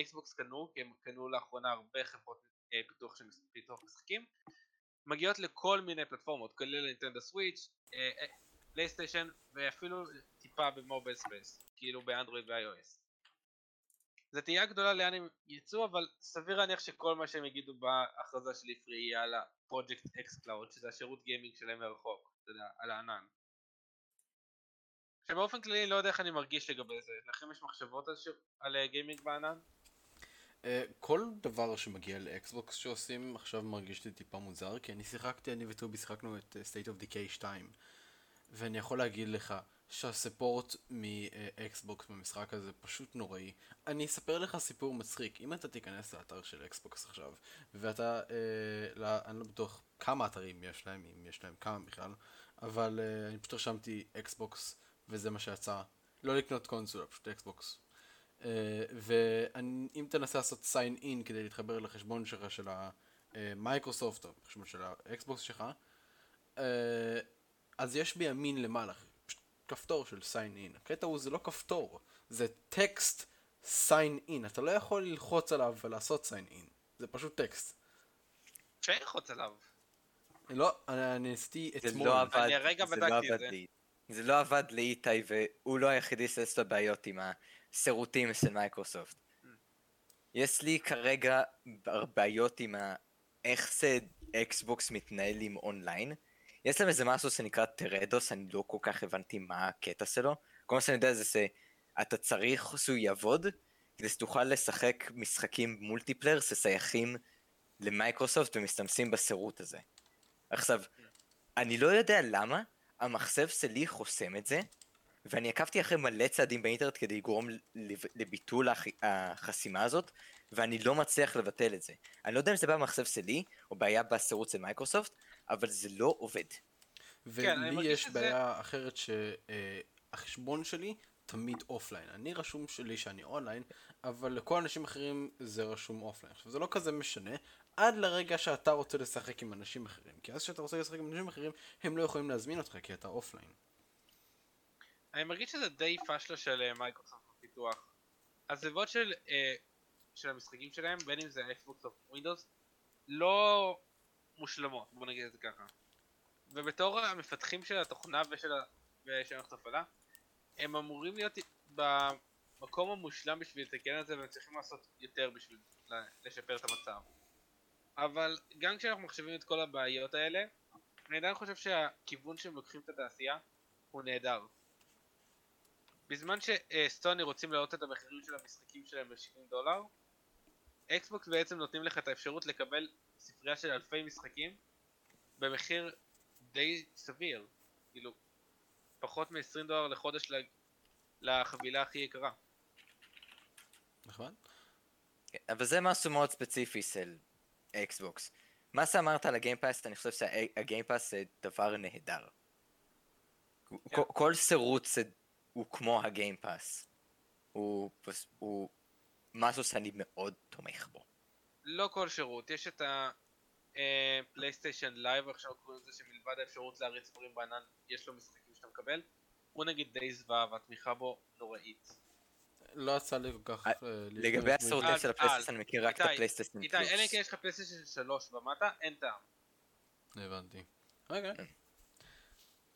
S4: אקסבוקס קנו, כי הם קנו לאחרונה הרבה חברות אה, פיתוח של פיתוח משחקים, מגיעות לכל מיני פלטפורמות, כולל נינטנדו סוויץ', אה, פלייסטיישן, ואפילו טיפה ב mobile space, כאילו באנדרואיד ו-iOS. זה תהייה גדולה לאן הם יצאו, אבל סביר להניח שכל מה שהם יגידו בהכרזה של E3 יהיה על הפרויקט xCloud, שזה השירות גיימינג שלהם מרחוק, אתה יודע, על הענן. שבאופן כללי לא יודע איך אני מרגיש לגבי זה, לכם יש מחשבות על, ש... על אה, גיימינג בענן?
S1: אה, כל דבר שמגיע לאקסבוקס שעושים עכשיו מרגיש לי טיפה מוזר, כי אני שיחקתי, אני וטובי שיחקנו את אה, State of Decay 2, ואני יכול להגיד לך שה support מאקסבוקס במשחק הזה פשוט נוראי. אני אספר לך סיפור מצחיק, אם אתה תיכנס לאתר של אקסבוקס עכשיו, ואתה, אה, לא, אני לא בטוח כמה אתרים יש להם, אם יש להם כמה בכלל, אבל אה, אני פשוט רשמתי אקסבוקס, וזה מה שיצא. לא לקנות קונסולה, פשוט אקסבוקס. Uh, ואם תנסה לעשות sign in כדי להתחבר לחשבון שלך של המייקרוסופט או חשבון של האקסבוקס שלך, uh, אז יש בימין למעלה כפתור של sign in. הקטע הוא זה לא כפתור, זה טקסט sign in. אתה לא יכול ללחוץ עליו ולעשות sign in. זה פשוט טקסט.
S4: אפשר ללחוץ עליו.
S1: לא, אני אני ניסיתי
S2: זה
S1: אתמול.
S2: לא עבד,
S4: אני הרגע
S2: זה
S4: בדקתי
S2: לא
S4: את זה.
S2: לי. זה לא עבד לאיתי והוא לא היחידי שיש לו בעיות עם השירותים של מייקרוסופט. יש לי כרגע בעיות עם. איך זה אקסבוקס מתנהל עם אונליין. יש להם איזה משהו שנקרא Teredo, אני לא כל כך הבנתי מה הקטע שלו. כל מה שאני יודע זה שאתה צריך שהוא יעבוד, כדי שתוכל לשחק משחקים multiplayer ששייכים למייקרוסופט ומשתמשים בשירות הזה. עכשיו, אני לא יודע למה המחשב שלי חוסם את זה, ואני עקבתי אחרי מלא צעדים באינטרנט כדי לגרום לב- לביטול הח- החסימה הזאת, ואני לא מצליח לבטל את זה. אני לא יודע אם זה בעיה במחשב שלי, או בעיה בשירות של מייקרוסופט, אבל זה לא עובד.
S4: כן, אני
S1: ולי
S4: מרגיש
S1: יש בעיה אחרת שהחשבון שלי תמיד אופליין. אני רשום שלי שאני אונליין, אבל לכל אנשים אחרים זה רשום אופליין. עכשיו זה לא כזה משנה, עד לרגע שאתה רוצה לשחק עם אנשים אחרים. כי אז כשאתה רוצה לשחק עם אנשים אחרים, הם לא יכולים להזמין אותך כי אתה אופליין.
S4: אני מרגיש שזה די פשלה של אה, מייקרוסופט בפיתוח. הזוויות של, אה, של המשחקים שלהם, בין אם זה אקסבוקס או ווינדוס, לא מושלמות, בוא נגיד את זה ככה. ובתור המפתחים של התוכנה ושל, המערכת הפעלה, הם אמורים להיות במקום המושלם בשביל לתקן את זה, והם צריכים לעשות יותר בשביל לשפר את המצב. אבל גם כשאנחנו מחשבים את כל הבעיות האלה, אני עדיין חושב שהכיוון שהם לוקחים את התעשייה הוא נהדר. בזמן שסטוני רוצים להעלות את המחירים של המשחקים שלהם ל-70 דולר, אקסבוקס בעצם נותנים לך את האפשרות לקבל ספרייה של אלפי משחקים במחיר די סביר, כאילו פחות מ-20 דולר לחודש ל- לחבילה הכי יקרה.
S1: נכון?
S2: כן, אבל זה משהו מאוד ספציפי של אקסבוקס. מה שאמרת על ה Game Pass, אני חושב שה Game Pass זה דבר נהדר. כל- כל שירות זה- הוא כמו ה Game Pass. הוא פס- הוא משהו שאני מאוד תומך בו.
S4: לא כל שירות, יש את הפלייסטיישן לייב עכשיו קוראים לזה שמלבד האפשרות להריץ דברים בענן יש לו משחקים שאתה מקבל הוא נגיד די זוועה והתמיכה בו נוראית.
S1: לא יצא לי כל כך...
S2: אה,
S1: אה,
S2: לגבי
S4: אז-
S2: של הפלייסטיישן, אני מכיר רק את הפלייסטיישן
S4: איתי, אלא אם כן
S2: פלוס.
S4: יש לך פלייסטיישן 3 ומטה, אין טעם.
S1: הבנתי. אוקיי.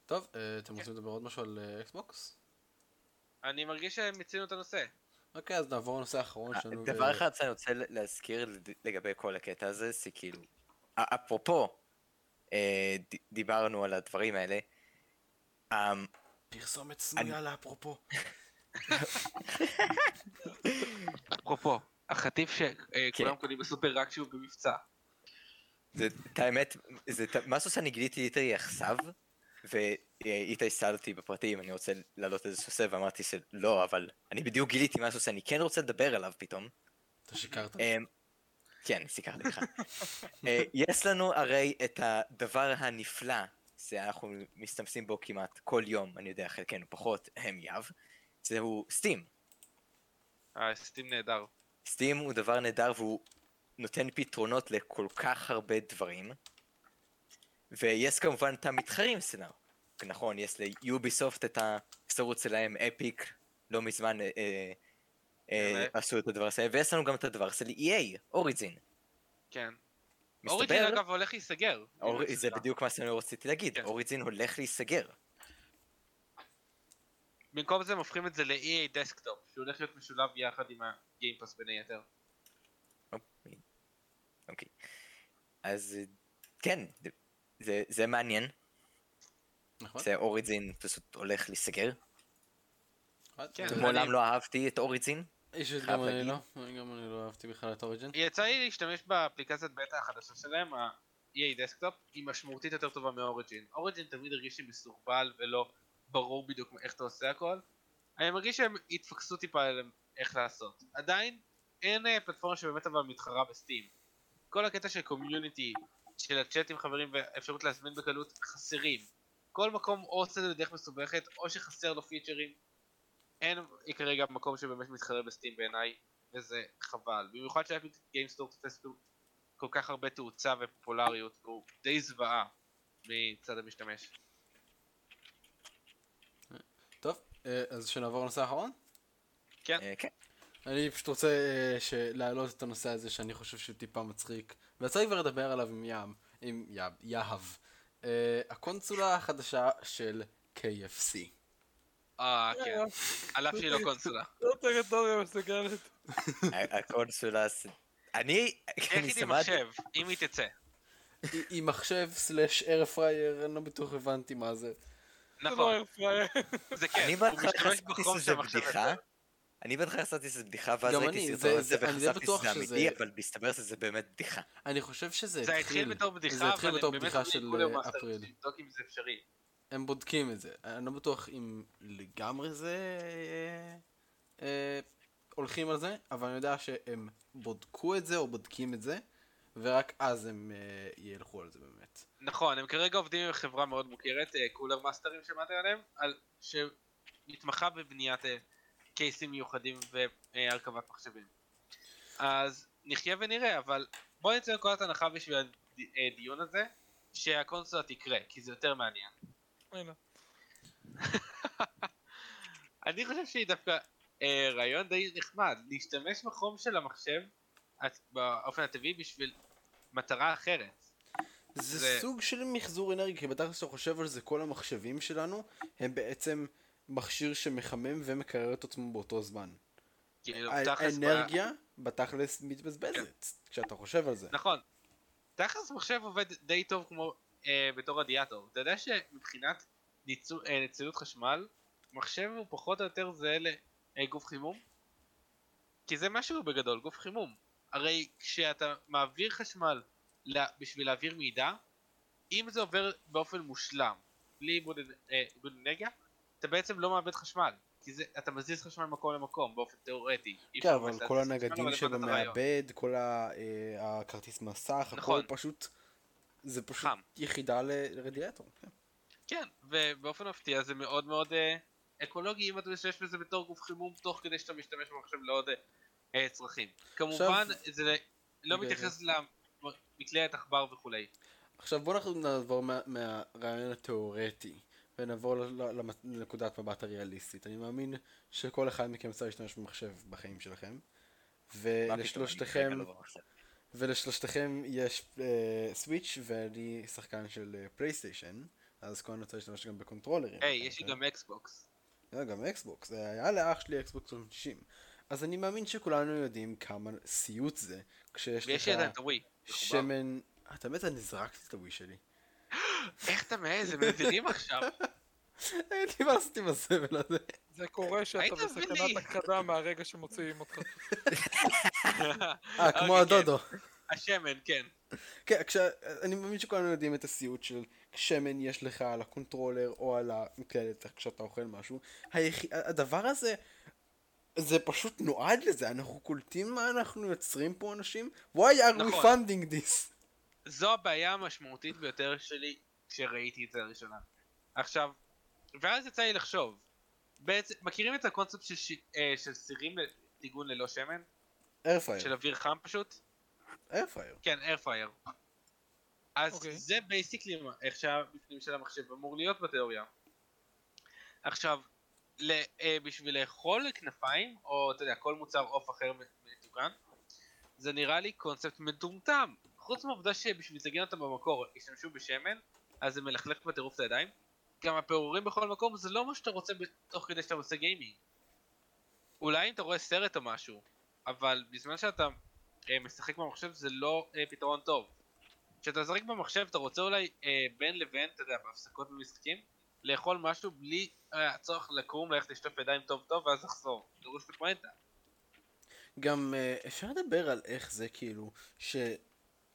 S1: טוב, אה, אתם רוצים לדבר עוד משהו על אה, אקסבוקס?
S4: אני מרגיש שהם מיצינו את הנושא.
S1: אוקיי, אז נעבור לנושא האחרון שלנו.
S2: אה, דבר אחד שאני רוצה להזכיר לגבי כל הקטע הזה, זה כאילו, אפרופו, אה, דיברנו על הדברים האלה, אמ,
S1: פרסומת סמויה לאפרופו.
S4: אפרופו, החטיף שכולם
S2: כן.
S4: קונים בסופר רק כשהוא במבצע.
S2: זה, את האמת, זה ת- משהו שאני גיליתי ליטרי עכשיו, ואיתי שאל אותי בפרטים, אני רוצה להעלות איזה נושא, ואמרתי שלא, אבל אני בדיוק גיליתי משהו שאני כן רוצה לדבר עליו פתאום.
S1: אתה שיקרת.
S2: אמ, כן, סיכרתי לך. אה, יש לנו הרי את הדבר הנפלא, שאנחנו מסתמסים בו כמעט כל יום, אני יודע, חלקנו פחות, הם יב, זהו סטים.
S4: הסטים נהדר.
S2: סטים הוא דבר נהדר והוא נותן פתרונות לכל כך הרבה דברים. ויש כמובן את המתחרים שלנו. נכון, יש ליוביסופט את הסירוץ שלהם, אפיק, לא מזמן אה, אה, אה,
S4: באמת?
S2: עשו את הדבר הזה, ויש לנו גם את הדבר של EA, Origin.
S4: כן. Origin
S2: מסתבר,
S4: אגב הולך להיסגר.
S2: אור... זה. בדיוק מה שאני רציתי להגיד,
S4: כן.
S2: Origin הולך להיסגר.
S4: במקום זה הם הופכים את זה ל-EA Desktop, שהוא הולך להיות משולב יחד עם ה Game Pass בין היתר.
S2: אוקיי. אוקיי. אז אה, כן, זה, זה מעניין,
S1: נכון?
S2: ש Origin פשוט הולך להיסגר.
S4: כן,
S2: מעולם
S4: אני-
S2: לא אהבתי את Origin.
S1: אישית גם אני. לא, גם אני לא אהבתי בכלל את Origin.
S4: יצא לי להשתמש באפליקציית בטא החדשה שלהם, ה-EA Desktop, היא משמעותית יותר טובה מ Origin. Origin תמיד הרגיש לי מסורבל ולא ברור בדיוק איך אתה עושה הכל. אני מרגיש שהם התפקששו טיפה על איך לעשות. עדיין אין אה, פלטפורמה שבאמת אבל מתחרה ב Steam. כל הקטע של community, של הצ'אט עם חברים והאפשרות להזמין בקלות חסרים. כל מקום או עושה את זה בדרך מסובכת או שחסר לו פיצ'רים. אין כרגע מקום שבאמת מתחרה ב Steam בעיניי, וזה חבל. במיוחד ש Epic Games Store תופס כל- כך הרבה תאוצה ופופולריות, הוא די זוועה מצד המשתמש.
S1: טוב, אה, אז שנעבור לנושא האחרון?
S4: כן,
S2: אה, כן.
S1: אני פשוט רוצה ש- להעלות את הנושא הזה שאני חושב שהוא טיפה מצחיק. ויצא לי כבר לדבר עליו עם ים, עם יב, יהב. אה, הקונסולה החדשה של KFC.
S4: אה כן, על אף שהיא לא קונסולה.
S3: לא טריטוריה מסוכנת.
S2: ה- הקונסולה... אני...
S4: איך
S2: אני
S4: היא מחשב, אם היא תצא.
S1: היא- מחשב סלאש אר פרייר, אני לא בטוח הבנתי מה זה.
S3: לא
S4: נכון. זה כן,
S2: אני בהתחלה חשבתי שזה בדיחה. אני בהתחלה חשבתי שזה בדיחה, ואז ראיתי סרטון
S1: זה-
S2: על זה
S1: זה- אני די
S2: וחשבתי שזה אמיתי, אבל מסתבר שזה באמת בדיחה.
S1: אני חושב שזה
S4: זה
S1: התחיל,
S4: התחיל בתור בדיחה,
S1: זה התחיל בתור בדיחה של אה, אפריל.
S4: בשביל לבדוק אם זה אפשרי.
S1: הם בודקים את זה. אני לא בטוח אם לגמרי זה... אה, אה, הולכים על זה, אבל אני יודע שהם בודקו את זה או בודקים את זה, ורק אז הם ילכו על זה באמת.
S4: נכון, הם כרגע עובדים עם חברה מאוד מוכרת, קולר מאסטרים שמעתם עליהם, על, שמתמחה בבניית קייסים מיוחדים והרכבת מחשבים. אז נחיה ונראה, אבל בואו נצא מנקודת הנחה בשביל הדיון הזה, שהקונסולה תקרה, כי זה יותר מעניין. אני חושב שהיא דווקא אה, רעיון די נחמד, להשתמש בחום של המחשב באופן הטבעי בשביל מטרה אחרת.
S1: זה,
S4: זה-
S1: סוג של מחזור אנרגיה, כי בתכלס שאתה חושב על זה, כל המחשבים שלנו הם בעצם מכשיר שמחמם ומקרר את עצמו באותו זמן.
S4: כאילו, תכלס,
S1: האנרגיה בתכלס מתבזבזת, כשאתה חושב על זה.
S4: נכון. תכלס מחשב עובד די טוב כמו אה, בתור רדיאטור. אתה יודע שמבחינת ניצול, אה, נצילות חשמל, מחשב הוא פחות או יותר זהה לגוף חימום? כי זה משהו בגדול, גוף חימום. הרי כשאתה מעביר חשמל לה, בשביל להעביר מידע, אם זה עובר באופן מושלם, בלי אה, עיבוד אנרגיה, אתה בעצם לא מאבד חשמל. כי זה, אתה מזיז חשמל ממקום למקום באופן תיאורטי.
S1: כן, אבל כל הנגדים
S4: הרעיון.
S1: מאבד, כל ה- אה, הכרטיס מסך, הכל
S4: נכון.
S1: פשוט... זה פשוט
S4: חם.
S1: יחידה לרדיאטור. כן.
S4: כן, ובאופן מפתיע זה מאוד מאוד אה, אקולוגי אם אתה משתמש בזה בתור גוף חימום תוך כדי שאתה משתמש במחשב לעוד אה, אה, צרכים. כמובן זה לא
S1: רגע,
S4: מתייחס למקלדת עכבר וכולי.
S1: עכשיו בוא אנחנו נעבור מה- מהרעיון התיאורטי ונעבור לנקודת מבט הריאליסטית. אני מאמין שכל אחד מכם צריך להשתמש במחשב בחיים שלכם. ולשלושתכם. ולשלושתכם יש אה, סוויץ' ואני שחקן של אה, פלייסטיישן, אז כן רוצה להשתמש גם בקונטרולרים.
S4: היי, יש לי גם אקסבוקס.
S1: לא, גם אקסבוקס, היה לאח שלי אקסבוקס 360. אז אני מאמין שכולנו יודעים כמה סיוט זה, כשיש לך. שמן... אתה באמת, אני זרקתי את הווי שלי.
S4: איך אתה מעז? הם מבינים עכשיו.
S1: אין לי מה לעשות עם הסבל הזה.
S3: זה קורה שאתה בסכנת. הכחדה מהרגע שמוציאים אותך.
S1: אה, כמו
S4: אוקיי,
S1: הדודו.
S4: השמן, כן.
S1: כן, כשה... אני מאמין שכולנו יודעים את הסיוט של שמן יש לך על הקונטרולר או על המקלדת כשאתה אוכל משהו. היח... הדבר הזה, זה פשוט נועד לזה, אנחנו קולטים מה אנחנו יוצרים פה אנשים? why are we
S4: נכון.
S1: funding this?
S4: זו הבעיה המשמעותית ביותר שלי כשראיתי את זה לראשונה. עכשיו, ואז יצא לי לחשוב, בעצם, מכירים את הקונספט של, ש... אה, של סירים לטיגון ללא שמן? של
S1: air fryer,
S4: אוויר חם פשוט?
S1: air fryer.
S4: כן, air fryer. אז
S3: אוקיי.
S4: זה basically איך שהבפנים של המחשב אמור להיות בתיאוריה. עכשיו, ל, אה, בשביל לאכול כנפיים, או אתה יודע, כל מוצר עוף אחר מתוקן, זה נראה לי קונספט מטומטם. חוץ מהעובדה שבשביל לתגן אותם במקור השתמשו בשמן, אז זה מלכלך בטירוף את הידיים. גם הפירורים בכל מקום זה לא מה שאתה רוצה תוך כדי שאתה עושה גיימינג. אולי אם אתה רואה סרט או משהו, אבל בזמן שאתה אה, משחק במחשב זה לא אה, פתרון טוב. כשאתה משחק במחשב אתה רוצה אולי אה, בין לבין, אתה יודע, בהפסקות במשחקים, לאכול משהו בלי אה, הצורך לקום, ללכת לשטוף ידיים טוב טוב ואז לחזור. דרוש בפואנטה.
S1: גם אה, אפשר לדבר על איך זה כאילו,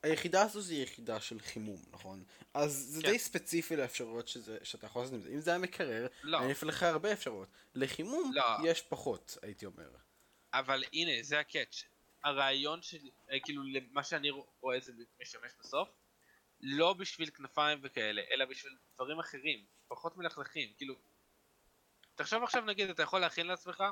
S1: שהיחידה הזו זה יחידה של חימום, נכון? אז זה
S4: כן.
S1: די ספציפי לאפשרויות שזה, שאתה יכול לעשות עם זה. אם זה היה מקרר,
S4: לא.
S1: אני לך הרבה אפשרויות. לחימום
S4: לא.
S1: יש פחות, הייתי אומר.
S4: אבל הנה, זה הקאץ'. הרעיון של, אה, כאילו, מה שאני רואה זה משמש בסוף, לא בשביל כנפיים וכאלה, אלא בשביל דברים אחרים, פחות מלכלכים, כאילו... תחשוב עכשיו נגיד, אתה יכול להכין לעצמך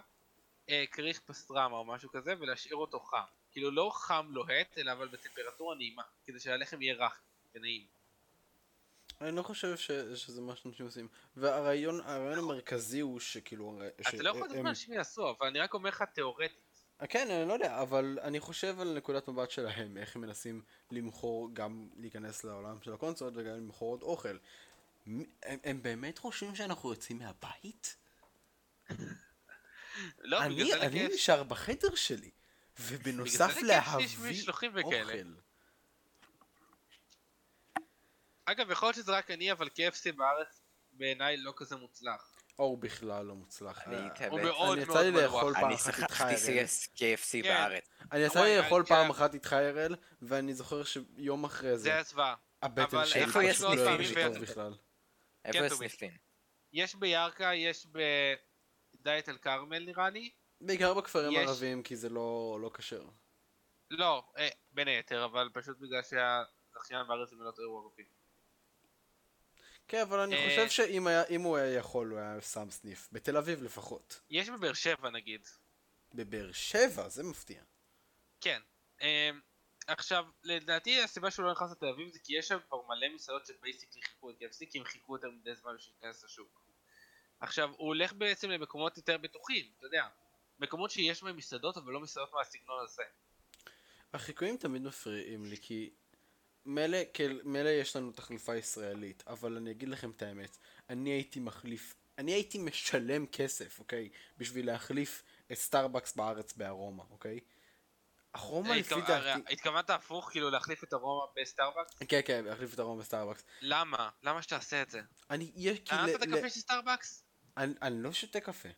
S4: אה, כריך פסטרמה או משהו כזה ולהשאיר אותו חם. כאילו לא חם לוהט, אלא אבל בטמפרטורה נעימה, כדי שהלחם יהיה רך ונעים.
S1: אני לא חושב ש, שזה מה שאנשים עושים. והרעיון הרעיון המרכזי הוא שכאילו... הרי-
S4: אתה לא יכול לדעת מה אנשים יעשו, אבל אני רק אומר לך תיאורטית.
S1: אה, כן, אני לא יודע, אבל אני חושב על נקודת מבט שלהם, איך הם מנסים למכור, גם להיכנס לעולם של הקונסולות וגם למכור עוד אוכל. הם, הם באמת חושבים שאנחנו יוצאים מהבית?
S4: לא,
S1: אני, אני. נשאר בחדר שלי, ובנוסף
S4: שיש
S1: להביא. אוכל.
S4: אגב, יכול להיות שזה רק אני, אבל KFC בארץ בעיניי לא כזה מוצלח.
S1: או הוא בכלל לא מוצלח.
S2: אני
S1: אה,
S4: הוא מאוד מאוד
S1: לי לאכול
S4: מנוח.
S1: פעם
S2: אני
S1: אחת איתך,
S2: שכחתי
S1: אראל.
S2: KFC
S4: כן.
S2: בארץ.
S1: אני יצא
S4: וואי,
S1: לי לאכול
S4: כן.
S1: פעם אחת איתך אראל, ואני זוכר שיום אחרי זה,
S4: זה הזוועה.
S1: הבטן שלי
S2: איפה יש
S1: פשוט לא
S2: סניפים
S1: הרגיש
S4: של-
S1: טוב בכלל.
S2: איפה
S4: טובי.
S2: הסניפים?
S4: יש בירכא, יש בדאית אל כרמל נראה לי.
S1: בעיקר בכפרים
S4: יש-
S1: הערביים, כי זה לא לא כשר.
S4: לא, אה, בין היתר, אבל פשוט בגלל שהזכיין בארץ זה מנות אירוע ערבי.
S1: כן, אבל אני
S4: אה,
S1: חושב שאם היה- הוא היה יכול, הוא היה שם סניף. בתל אביב לפחות.
S4: יש בבאר שבע נגיד.
S1: בבאר שבע, זה מפתיע.
S4: כן. אה, עכשיו, לדעתי הסיבה שהוא לא נכנס לתל אביב זה כי יש שם כבר מלא מסעדות שבייסיקלי חיכו את KFC כי הם חיכו יותר מדי זמן בשביל להיכנס לשוק. עכשיו, הוא הולך בעצם למקומות יותר בטוחים, אתה יודע. מקומות שיש בהם מסעדות אבל לא מסעדות מהסגנון הזה.
S1: החיקויים תמיד מפריעים לי, כי מילא, כן, מילא יש לנו תחלופה ישראלית, אבל אני אגיד לכם את האמת, אני הייתי מחליף, אני הייתי משלם כסף, אוקיי? בשביל להחליף את סטארבקס בארץ בארומה, אוקיי? ארומה לפי
S4: התכו-
S1: דעתי...
S4: התכוונת הפוך, כאילו להחליף את ארומה בסטארבקס?
S1: כן, כן, להחליף את ארומה בסטארבקס.
S4: למה? למה שתעשה את זה?
S1: אני, יש.
S4: טעמת
S1: ל-
S4: את הקפה של סטארבקס?
S1: אני לא שותה קפה.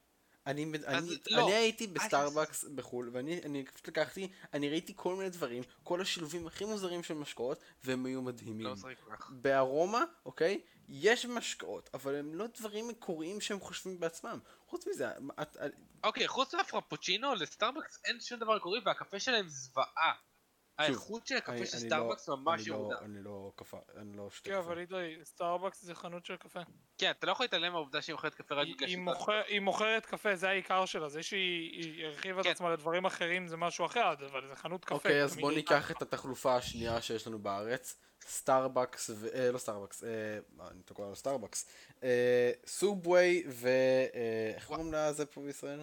S1: אני, אני,
S4: לא,
S1: אני הייתי
S4: אל
S1: בסטארבקס בחו"ל, ואני אני פשוט לקחתי, אני ראיתי כל מיני דברים, כל השילובים הכי מוזרים של משקאות, והם היו מדהימים.
S4: לא כל כך.
S1: בארומה, אוקיי, יש משקאות, אבל הם לא דברים מקוריים שהם חושבים בעצמם. חוץ מזה, את,
S4: אוקיי, חוץ מהפרפוצ'ינו, לסטארבקס אין שום דבר מקורי והקפה שלהם זוועה. האיכות של הקפה של
S1: אני
S4: סטארבקס
S1: לא-
S4: ממש
S1: לא-
S4: ירודה.
S1: אני לא קפה, אני לא שותה
S3: כן,
S1: קפה.
S3: אבל עידוי, סטארבקס זה חנות של קפה.
S4: כן, אתה לא יכול להתעלם מהעובדה שהיא מוכרת קפה רק בגלל
S3: היא
S4: שאתה-
S3: מוכר- היא מוכרת קפה, זה העיקר שלה. זה שהיא היא הרחיבה את
S4: כן.
S3: עצמה לדברים אחרים זה משהו אחר, אבל זה חנות קפה.
S1: אוקיי, אז בוא. ניקח את התחלופה השנייה שיש לנו בארץ, סטארבקס, ו... אה, לא סטארבקס, אה, אני תקוע על סטארבקס, אה, סובווי ו... אה, איך קוראים לזה פה בישראל?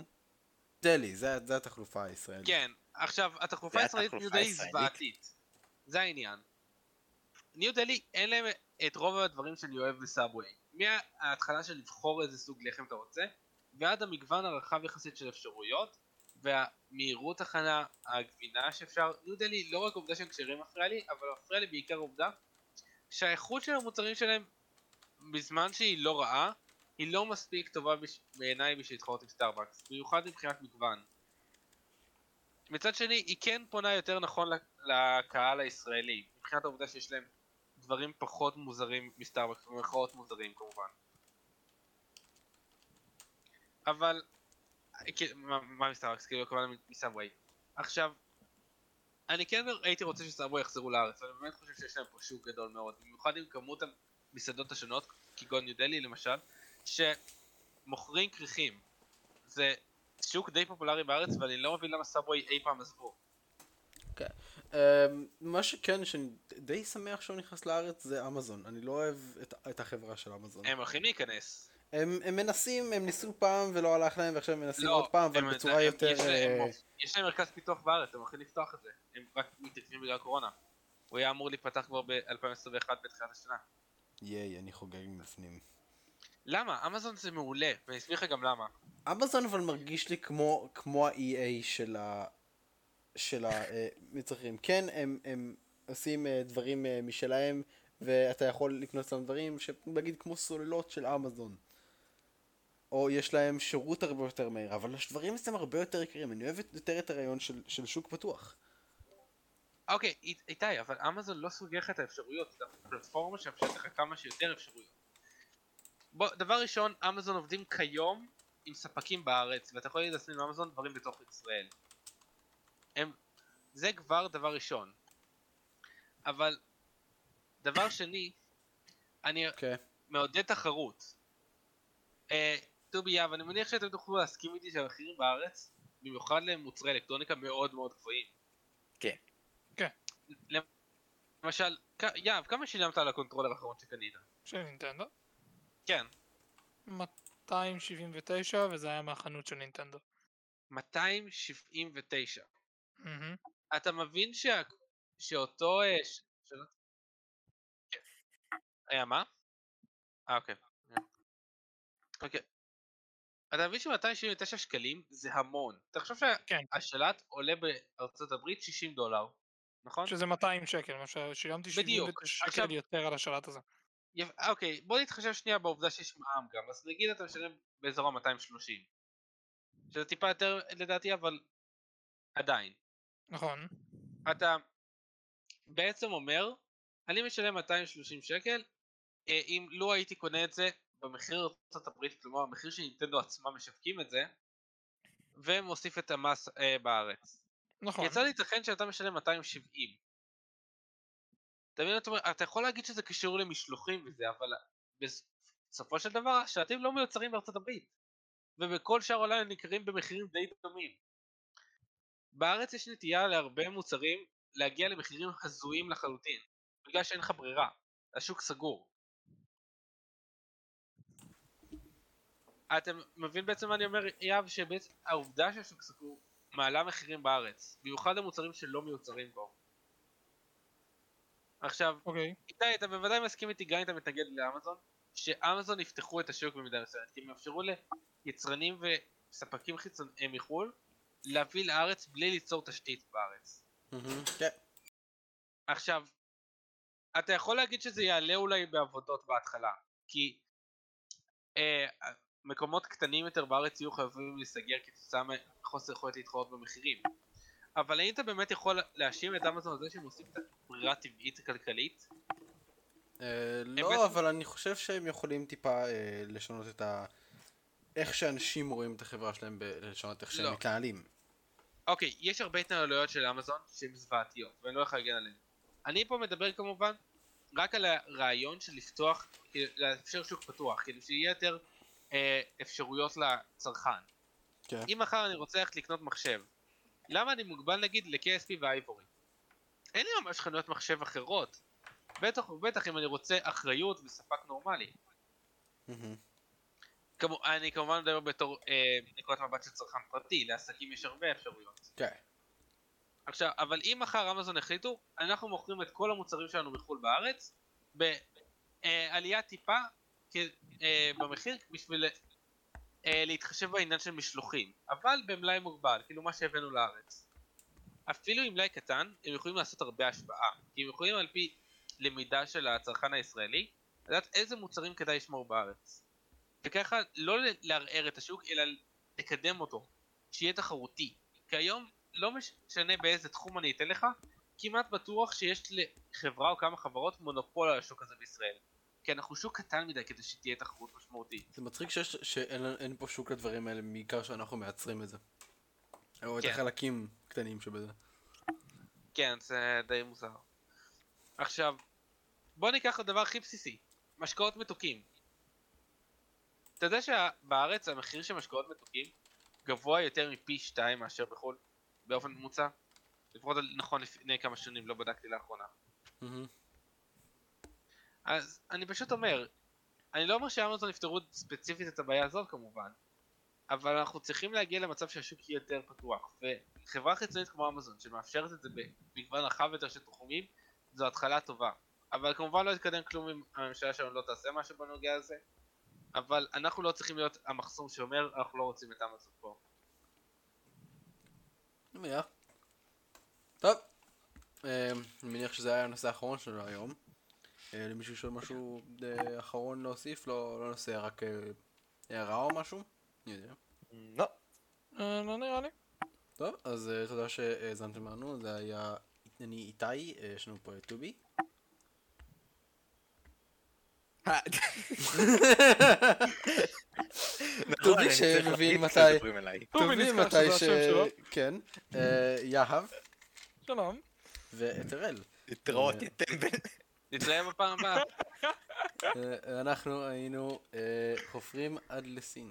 S1: דלי, זה, זה התחלופה הישראלית.
S4: כן, עכשיו, התחלופה הישראלית ניו דלי? זוועתית. זה העניין. ניו דלי אין להם את רוב הדברים שאני אוהב בסאבווי. מההתחלה של לבחור איזה סוג לחם אתה רוצה, ועד המגוון הרחב יחסית של אפשרויות, והמהירות הכנה, הגבינה שאפשר, ניו דלי לא רק עובדה שהם כשרים מפריע לי, אבל מפריע לי בעיקר עובדה שהאיכות של המוצרים שלהם, בזמן שהיא לא רעה, היא לא מספיק טובה בש... בעיניי בשביל להתחרות עם סטארבקס, במיוחד מבחינת מגוון. מצד שני, היא כן פונה יותר נכון לק- לקהל הישראלי, מבחינת העובדה שיש להם דברים פחות מוזרים מסטארבקס, במרכאות מוזרים כמובן. אבל, כן, מה- מסטארבקס? כאילו, כמובן מסאבווי. עכשיו, אני כן הייתי רוצה שסאבווי יחזרו לארץ, ואני באמת חושב שיש להם פה שוק גדול מאוד, במיוחד עם כמות המסעדות השונות, כגון ניו דלי למשל, שמוכרים כריכים. זה שוק די פופולרי בארץ, ואני לא מבין למה סאבווי אי פעם עזבו.
S1: כן. אמ, מה שכן, שאני די שמח שהוא נכנס לארץ זה אמזון. אני לא אוהב את, את החברה של אמזון.
S4: הם הולכים להיכנס.
S1: הם, הם מנסים, הם ניסו פעם ולא הלך להם, ועכשיו הם מנסים
S4: לא,
S1: עוד פעם, אבל
S4: הם-
S1: בצורה
S4: הם-
S1: יותר...
S4: יש
S1: אה,
S4: יש להם מרכז פיתוח בארץ, הם הולכים לפתוח את זה. הם רק מתעכבים בגלל קורונה. הוא היה אמור להיפתח כבר ב-2021 בתחילת השנה.
S1: ייי, אני חוגג מבפנים.
S4: למה? אמזון זה מעולה, ואני אסביר לך גם למה.
S1: אמזון אבל מרגיש לי כמו, כמו ה-EA של ה... של המצרכים. כן, הם, הם עושים אה, דברים אה, משלהם, ואתה יכול לקנות שם דברים שנגיד כמו סוללות של אמזון. או יש להם שירות הרבה יותר מהיר, אבל הדברים אצלם הרבה יותר יקרים. אני אוהב יותר את הרעיון של, של שוק פתוח.
S4: אוקיי, אי- איתי, אבל אמזון לא סוגר לך את האפשרויות, זו פלטפורמה שמאפשרת לך כמה שיותר אפשרויות. בוא, דבר ראשון, אמזון עובדים כיום עם ספקים בארץ, ואתה יכול להזמין מאמזון דברים בתוך ישראל. הם, זה כבר דבר ראשון. אבל, דבר שני, אני
S1: אוקיי.
S4: מעודד תחרות. אה, טובי יהב, אני מניח שאתם תוכלו להסכים איתי שהמחירים בארץ, במיוחד למוצרי אלקטרוניקה מאוד מאוד גבוהים.
S2: כן.
S4: למשל, כ- יהב, כמה שילמת על הקונטרולר האחרון שקנית?
S3: של נינטנדו.
S4: כן,
S3: 279 וזה היה מהחנות של נינטנדו.
S4: 279.
S3: מהמם.
S4: אתה מבין שה... שאותו... אה, ש... שלא... כן. היה מה? אה, אוקיי. אוקיי. אתה מבין ש-279 שקלים זה המון. אתה חושב
S3: כן.
S4: שהשלט עולה בארצות הברית 60 דולר, נכון?
S3: שזה 200 שקל, מה ששילמתי
S4: בדיוק.
S3: 79
S4: עכשיו-
S3: שקל יותר על השלט הזה.
S4: יפ... אוקיי, בוא נתחשב שנייה בעובדה שיש מע"מ גם, אז נגיד אתה משלם באזור ה-230. שזה טיפה יותר לדעתי, אבל עדיין.
S3: נכון.
S4: אתה בעצם אומר, אני משלם 230 שקל, אה, אם לו הייתי קונה את זה במחיר הברית, כלומר המחיר שנינטנדו עצמם משווקים את זה, ומוסיף את המס אה, בארץ.
S3: נכון.
S4: יצא לי ייתכן שאתה משלם 270. אתה מבין? אתה, יכול להגיד שזה קשור למשלוחים וזה, אבל בסופו של דבר השלטים לא מיוצרים בארצות הברית. ובכל שאר העולם הם נמכרים במחירים די דומים. בארץ יש נטייה להרבה מוצרים להגיע למחירים הזויים לחלוטין, בגלל שאין לך ברירה, השוק סגור. אתה מבין בעצם מה אני אומר, יאב, שהעובדה שהשוק סגור מעלה מחירים בארץ, במיוחד המוצרים שלא מיוצרים בו. עכשיו,
S3: אוקיי.
S4: איתי, אתה בוודאי מסכים איתי גם אם אתה מתנגד לאמזון, שאמזון יפתחו את השוק במידה מסוימת, כי הם יאפשרו ליצרנים וספקים חיצוניים מחו"ל להביא לארץ בלי ליצור תשתית בארץ.
S1: כן.
S4: עכשיו, אתה יכול להגיד שזה יעלה אולי בעבודות בהתחלה, כי אה, מקומות קטנים יותר בארץ יהיו חייבים להיסגר כתוצאה מחוסר יכולת להתחרות במחירים. אבל האם אתה באמת יכול להאשים את אמזון על זה שהם עושים את הברירה הטבעית הכלכלית?
S1: אה, לא, אבל אני חושב שהם יכולים טיפה אה, לשנות את ה... איך שאנשים רואים את החברה שלהם, לשנות איך שהם
S4: לא.
S1: מתנהלים.
S4: אוקיי, יש הרבה התנהלויות של אמזון שהן זוועתיות, ואני לא יכול להגן עליהן. אני פה מדבר כמובן רק על הרעיון של לפתוח, כאילו, לאפשר שוק פתוח, כאילו שיהיה יותר אה, אפשרויות לצרכן.
S1: כן.
S4: אם מחר אני רוצה ללכת לקנות מחשב, למה אני מוגבל נגיד ל-KSP ואייבורי? אין לי ממש חנויות מחשב אחרות. בטח ובטח אם אני רוצה אחריות וספק נורמלי. כמו, אני כמובן מדבר בתור אה, נקודת מבט של צרכן פרטי, לעסקים יש הרבה אפשרויות.
S1: כן.
S4: עכשיו, אבל אם מחר אמזון החליטו, אנחנו מוכרים את כל המוצרים שלנו מחו"ל בארץ, בעלייה טיפה כ- אה, במחיר בשביל להתחשב בעניין של משלוחים, אבל במלאי מוגבל, כאילו מה שהבאנו לארץ. אפילו עם מלאי קטן, הם יכולים לעשות הרבה השפעה, כי הם יכולים על פי למידה של הצרכן הישראלי, לדעת איזה מוצרים כדאי לשמור בארץ. וככה לא לערער את השוק, אלא לקדם אותו, שיהיה תחרותי. כי היום לא משנה באיזה תחום אני אתן לך, כמעט בטוח שיש לחברה או כמה חברות מונופול על השוק הזה בישראל. כי אנחנו שוק קטן מדי כדי שתהיה תחרות משמעותית.
S1: זה מצחיק שיש, שאין אין פה שוק לדברים האלה, בעיקר שאנחנו מייצרים את זה. או את
S4: כן.
S1: החלקים קטנים שבזה.
S4: כן, זה די מוזר. עכשיו, בוא ניקח את הדבר הכי בסיסי, משקאות מתוקים. אתה יודע שבארץ המחיר של משקאות מתוקים גבוה יותר מפי שתיים מאשר בחו"ל, באופן ממוצע? לפחות נכון לפני כמה שנים, לא בדקתי לאחרונה.
S1: מהמם.
S4: אז אני פשוט אומר, אני לא אומר שאמזון יפתרו ספציפית את הבעיה הזאת כמובן, אבל אנחנו צריכים להגיע למצב שהשוק יהיה יותר פתוח, וחברה חיצונית כמו אמזון שמאפשרת את זה במגוון רחב יותר של תחומים, זו התחלה טובה. אבל כמובן לא יתקדם כלום אם הממשלה שלנו לא תעשה משהו בנוגע לזה, אבל אנחנו לא צריכים להיות המחסום שאומר אנחנו לא רוצים את אמזון פה.
S1: טוב. אה, אני מניח שזה היה הנושא האחרון שלנו היום. אה, למישהו יש עוד משהו אה, אחרון להוסיף? לא לא נושא רק אה, הערה או משהו? אני יודע.
S2: לא.
S3: לא נראה לי.
S1: טוב, אז תודה שהאזנתם לנו, זה היה אני איתי, יש לנו פה את טובי. טובי
S2: נכון,
S1: שמבין מתי-.
S3: טובי
S1: מתי ש... כן. יהב
S3: שלום.
S1: ואת אראל.
S2: להתראות, יא טמבל.
S4: נתראה בפעם הבאה.
S1: אה, אנחנו היינו אה, חופרים עד לסין.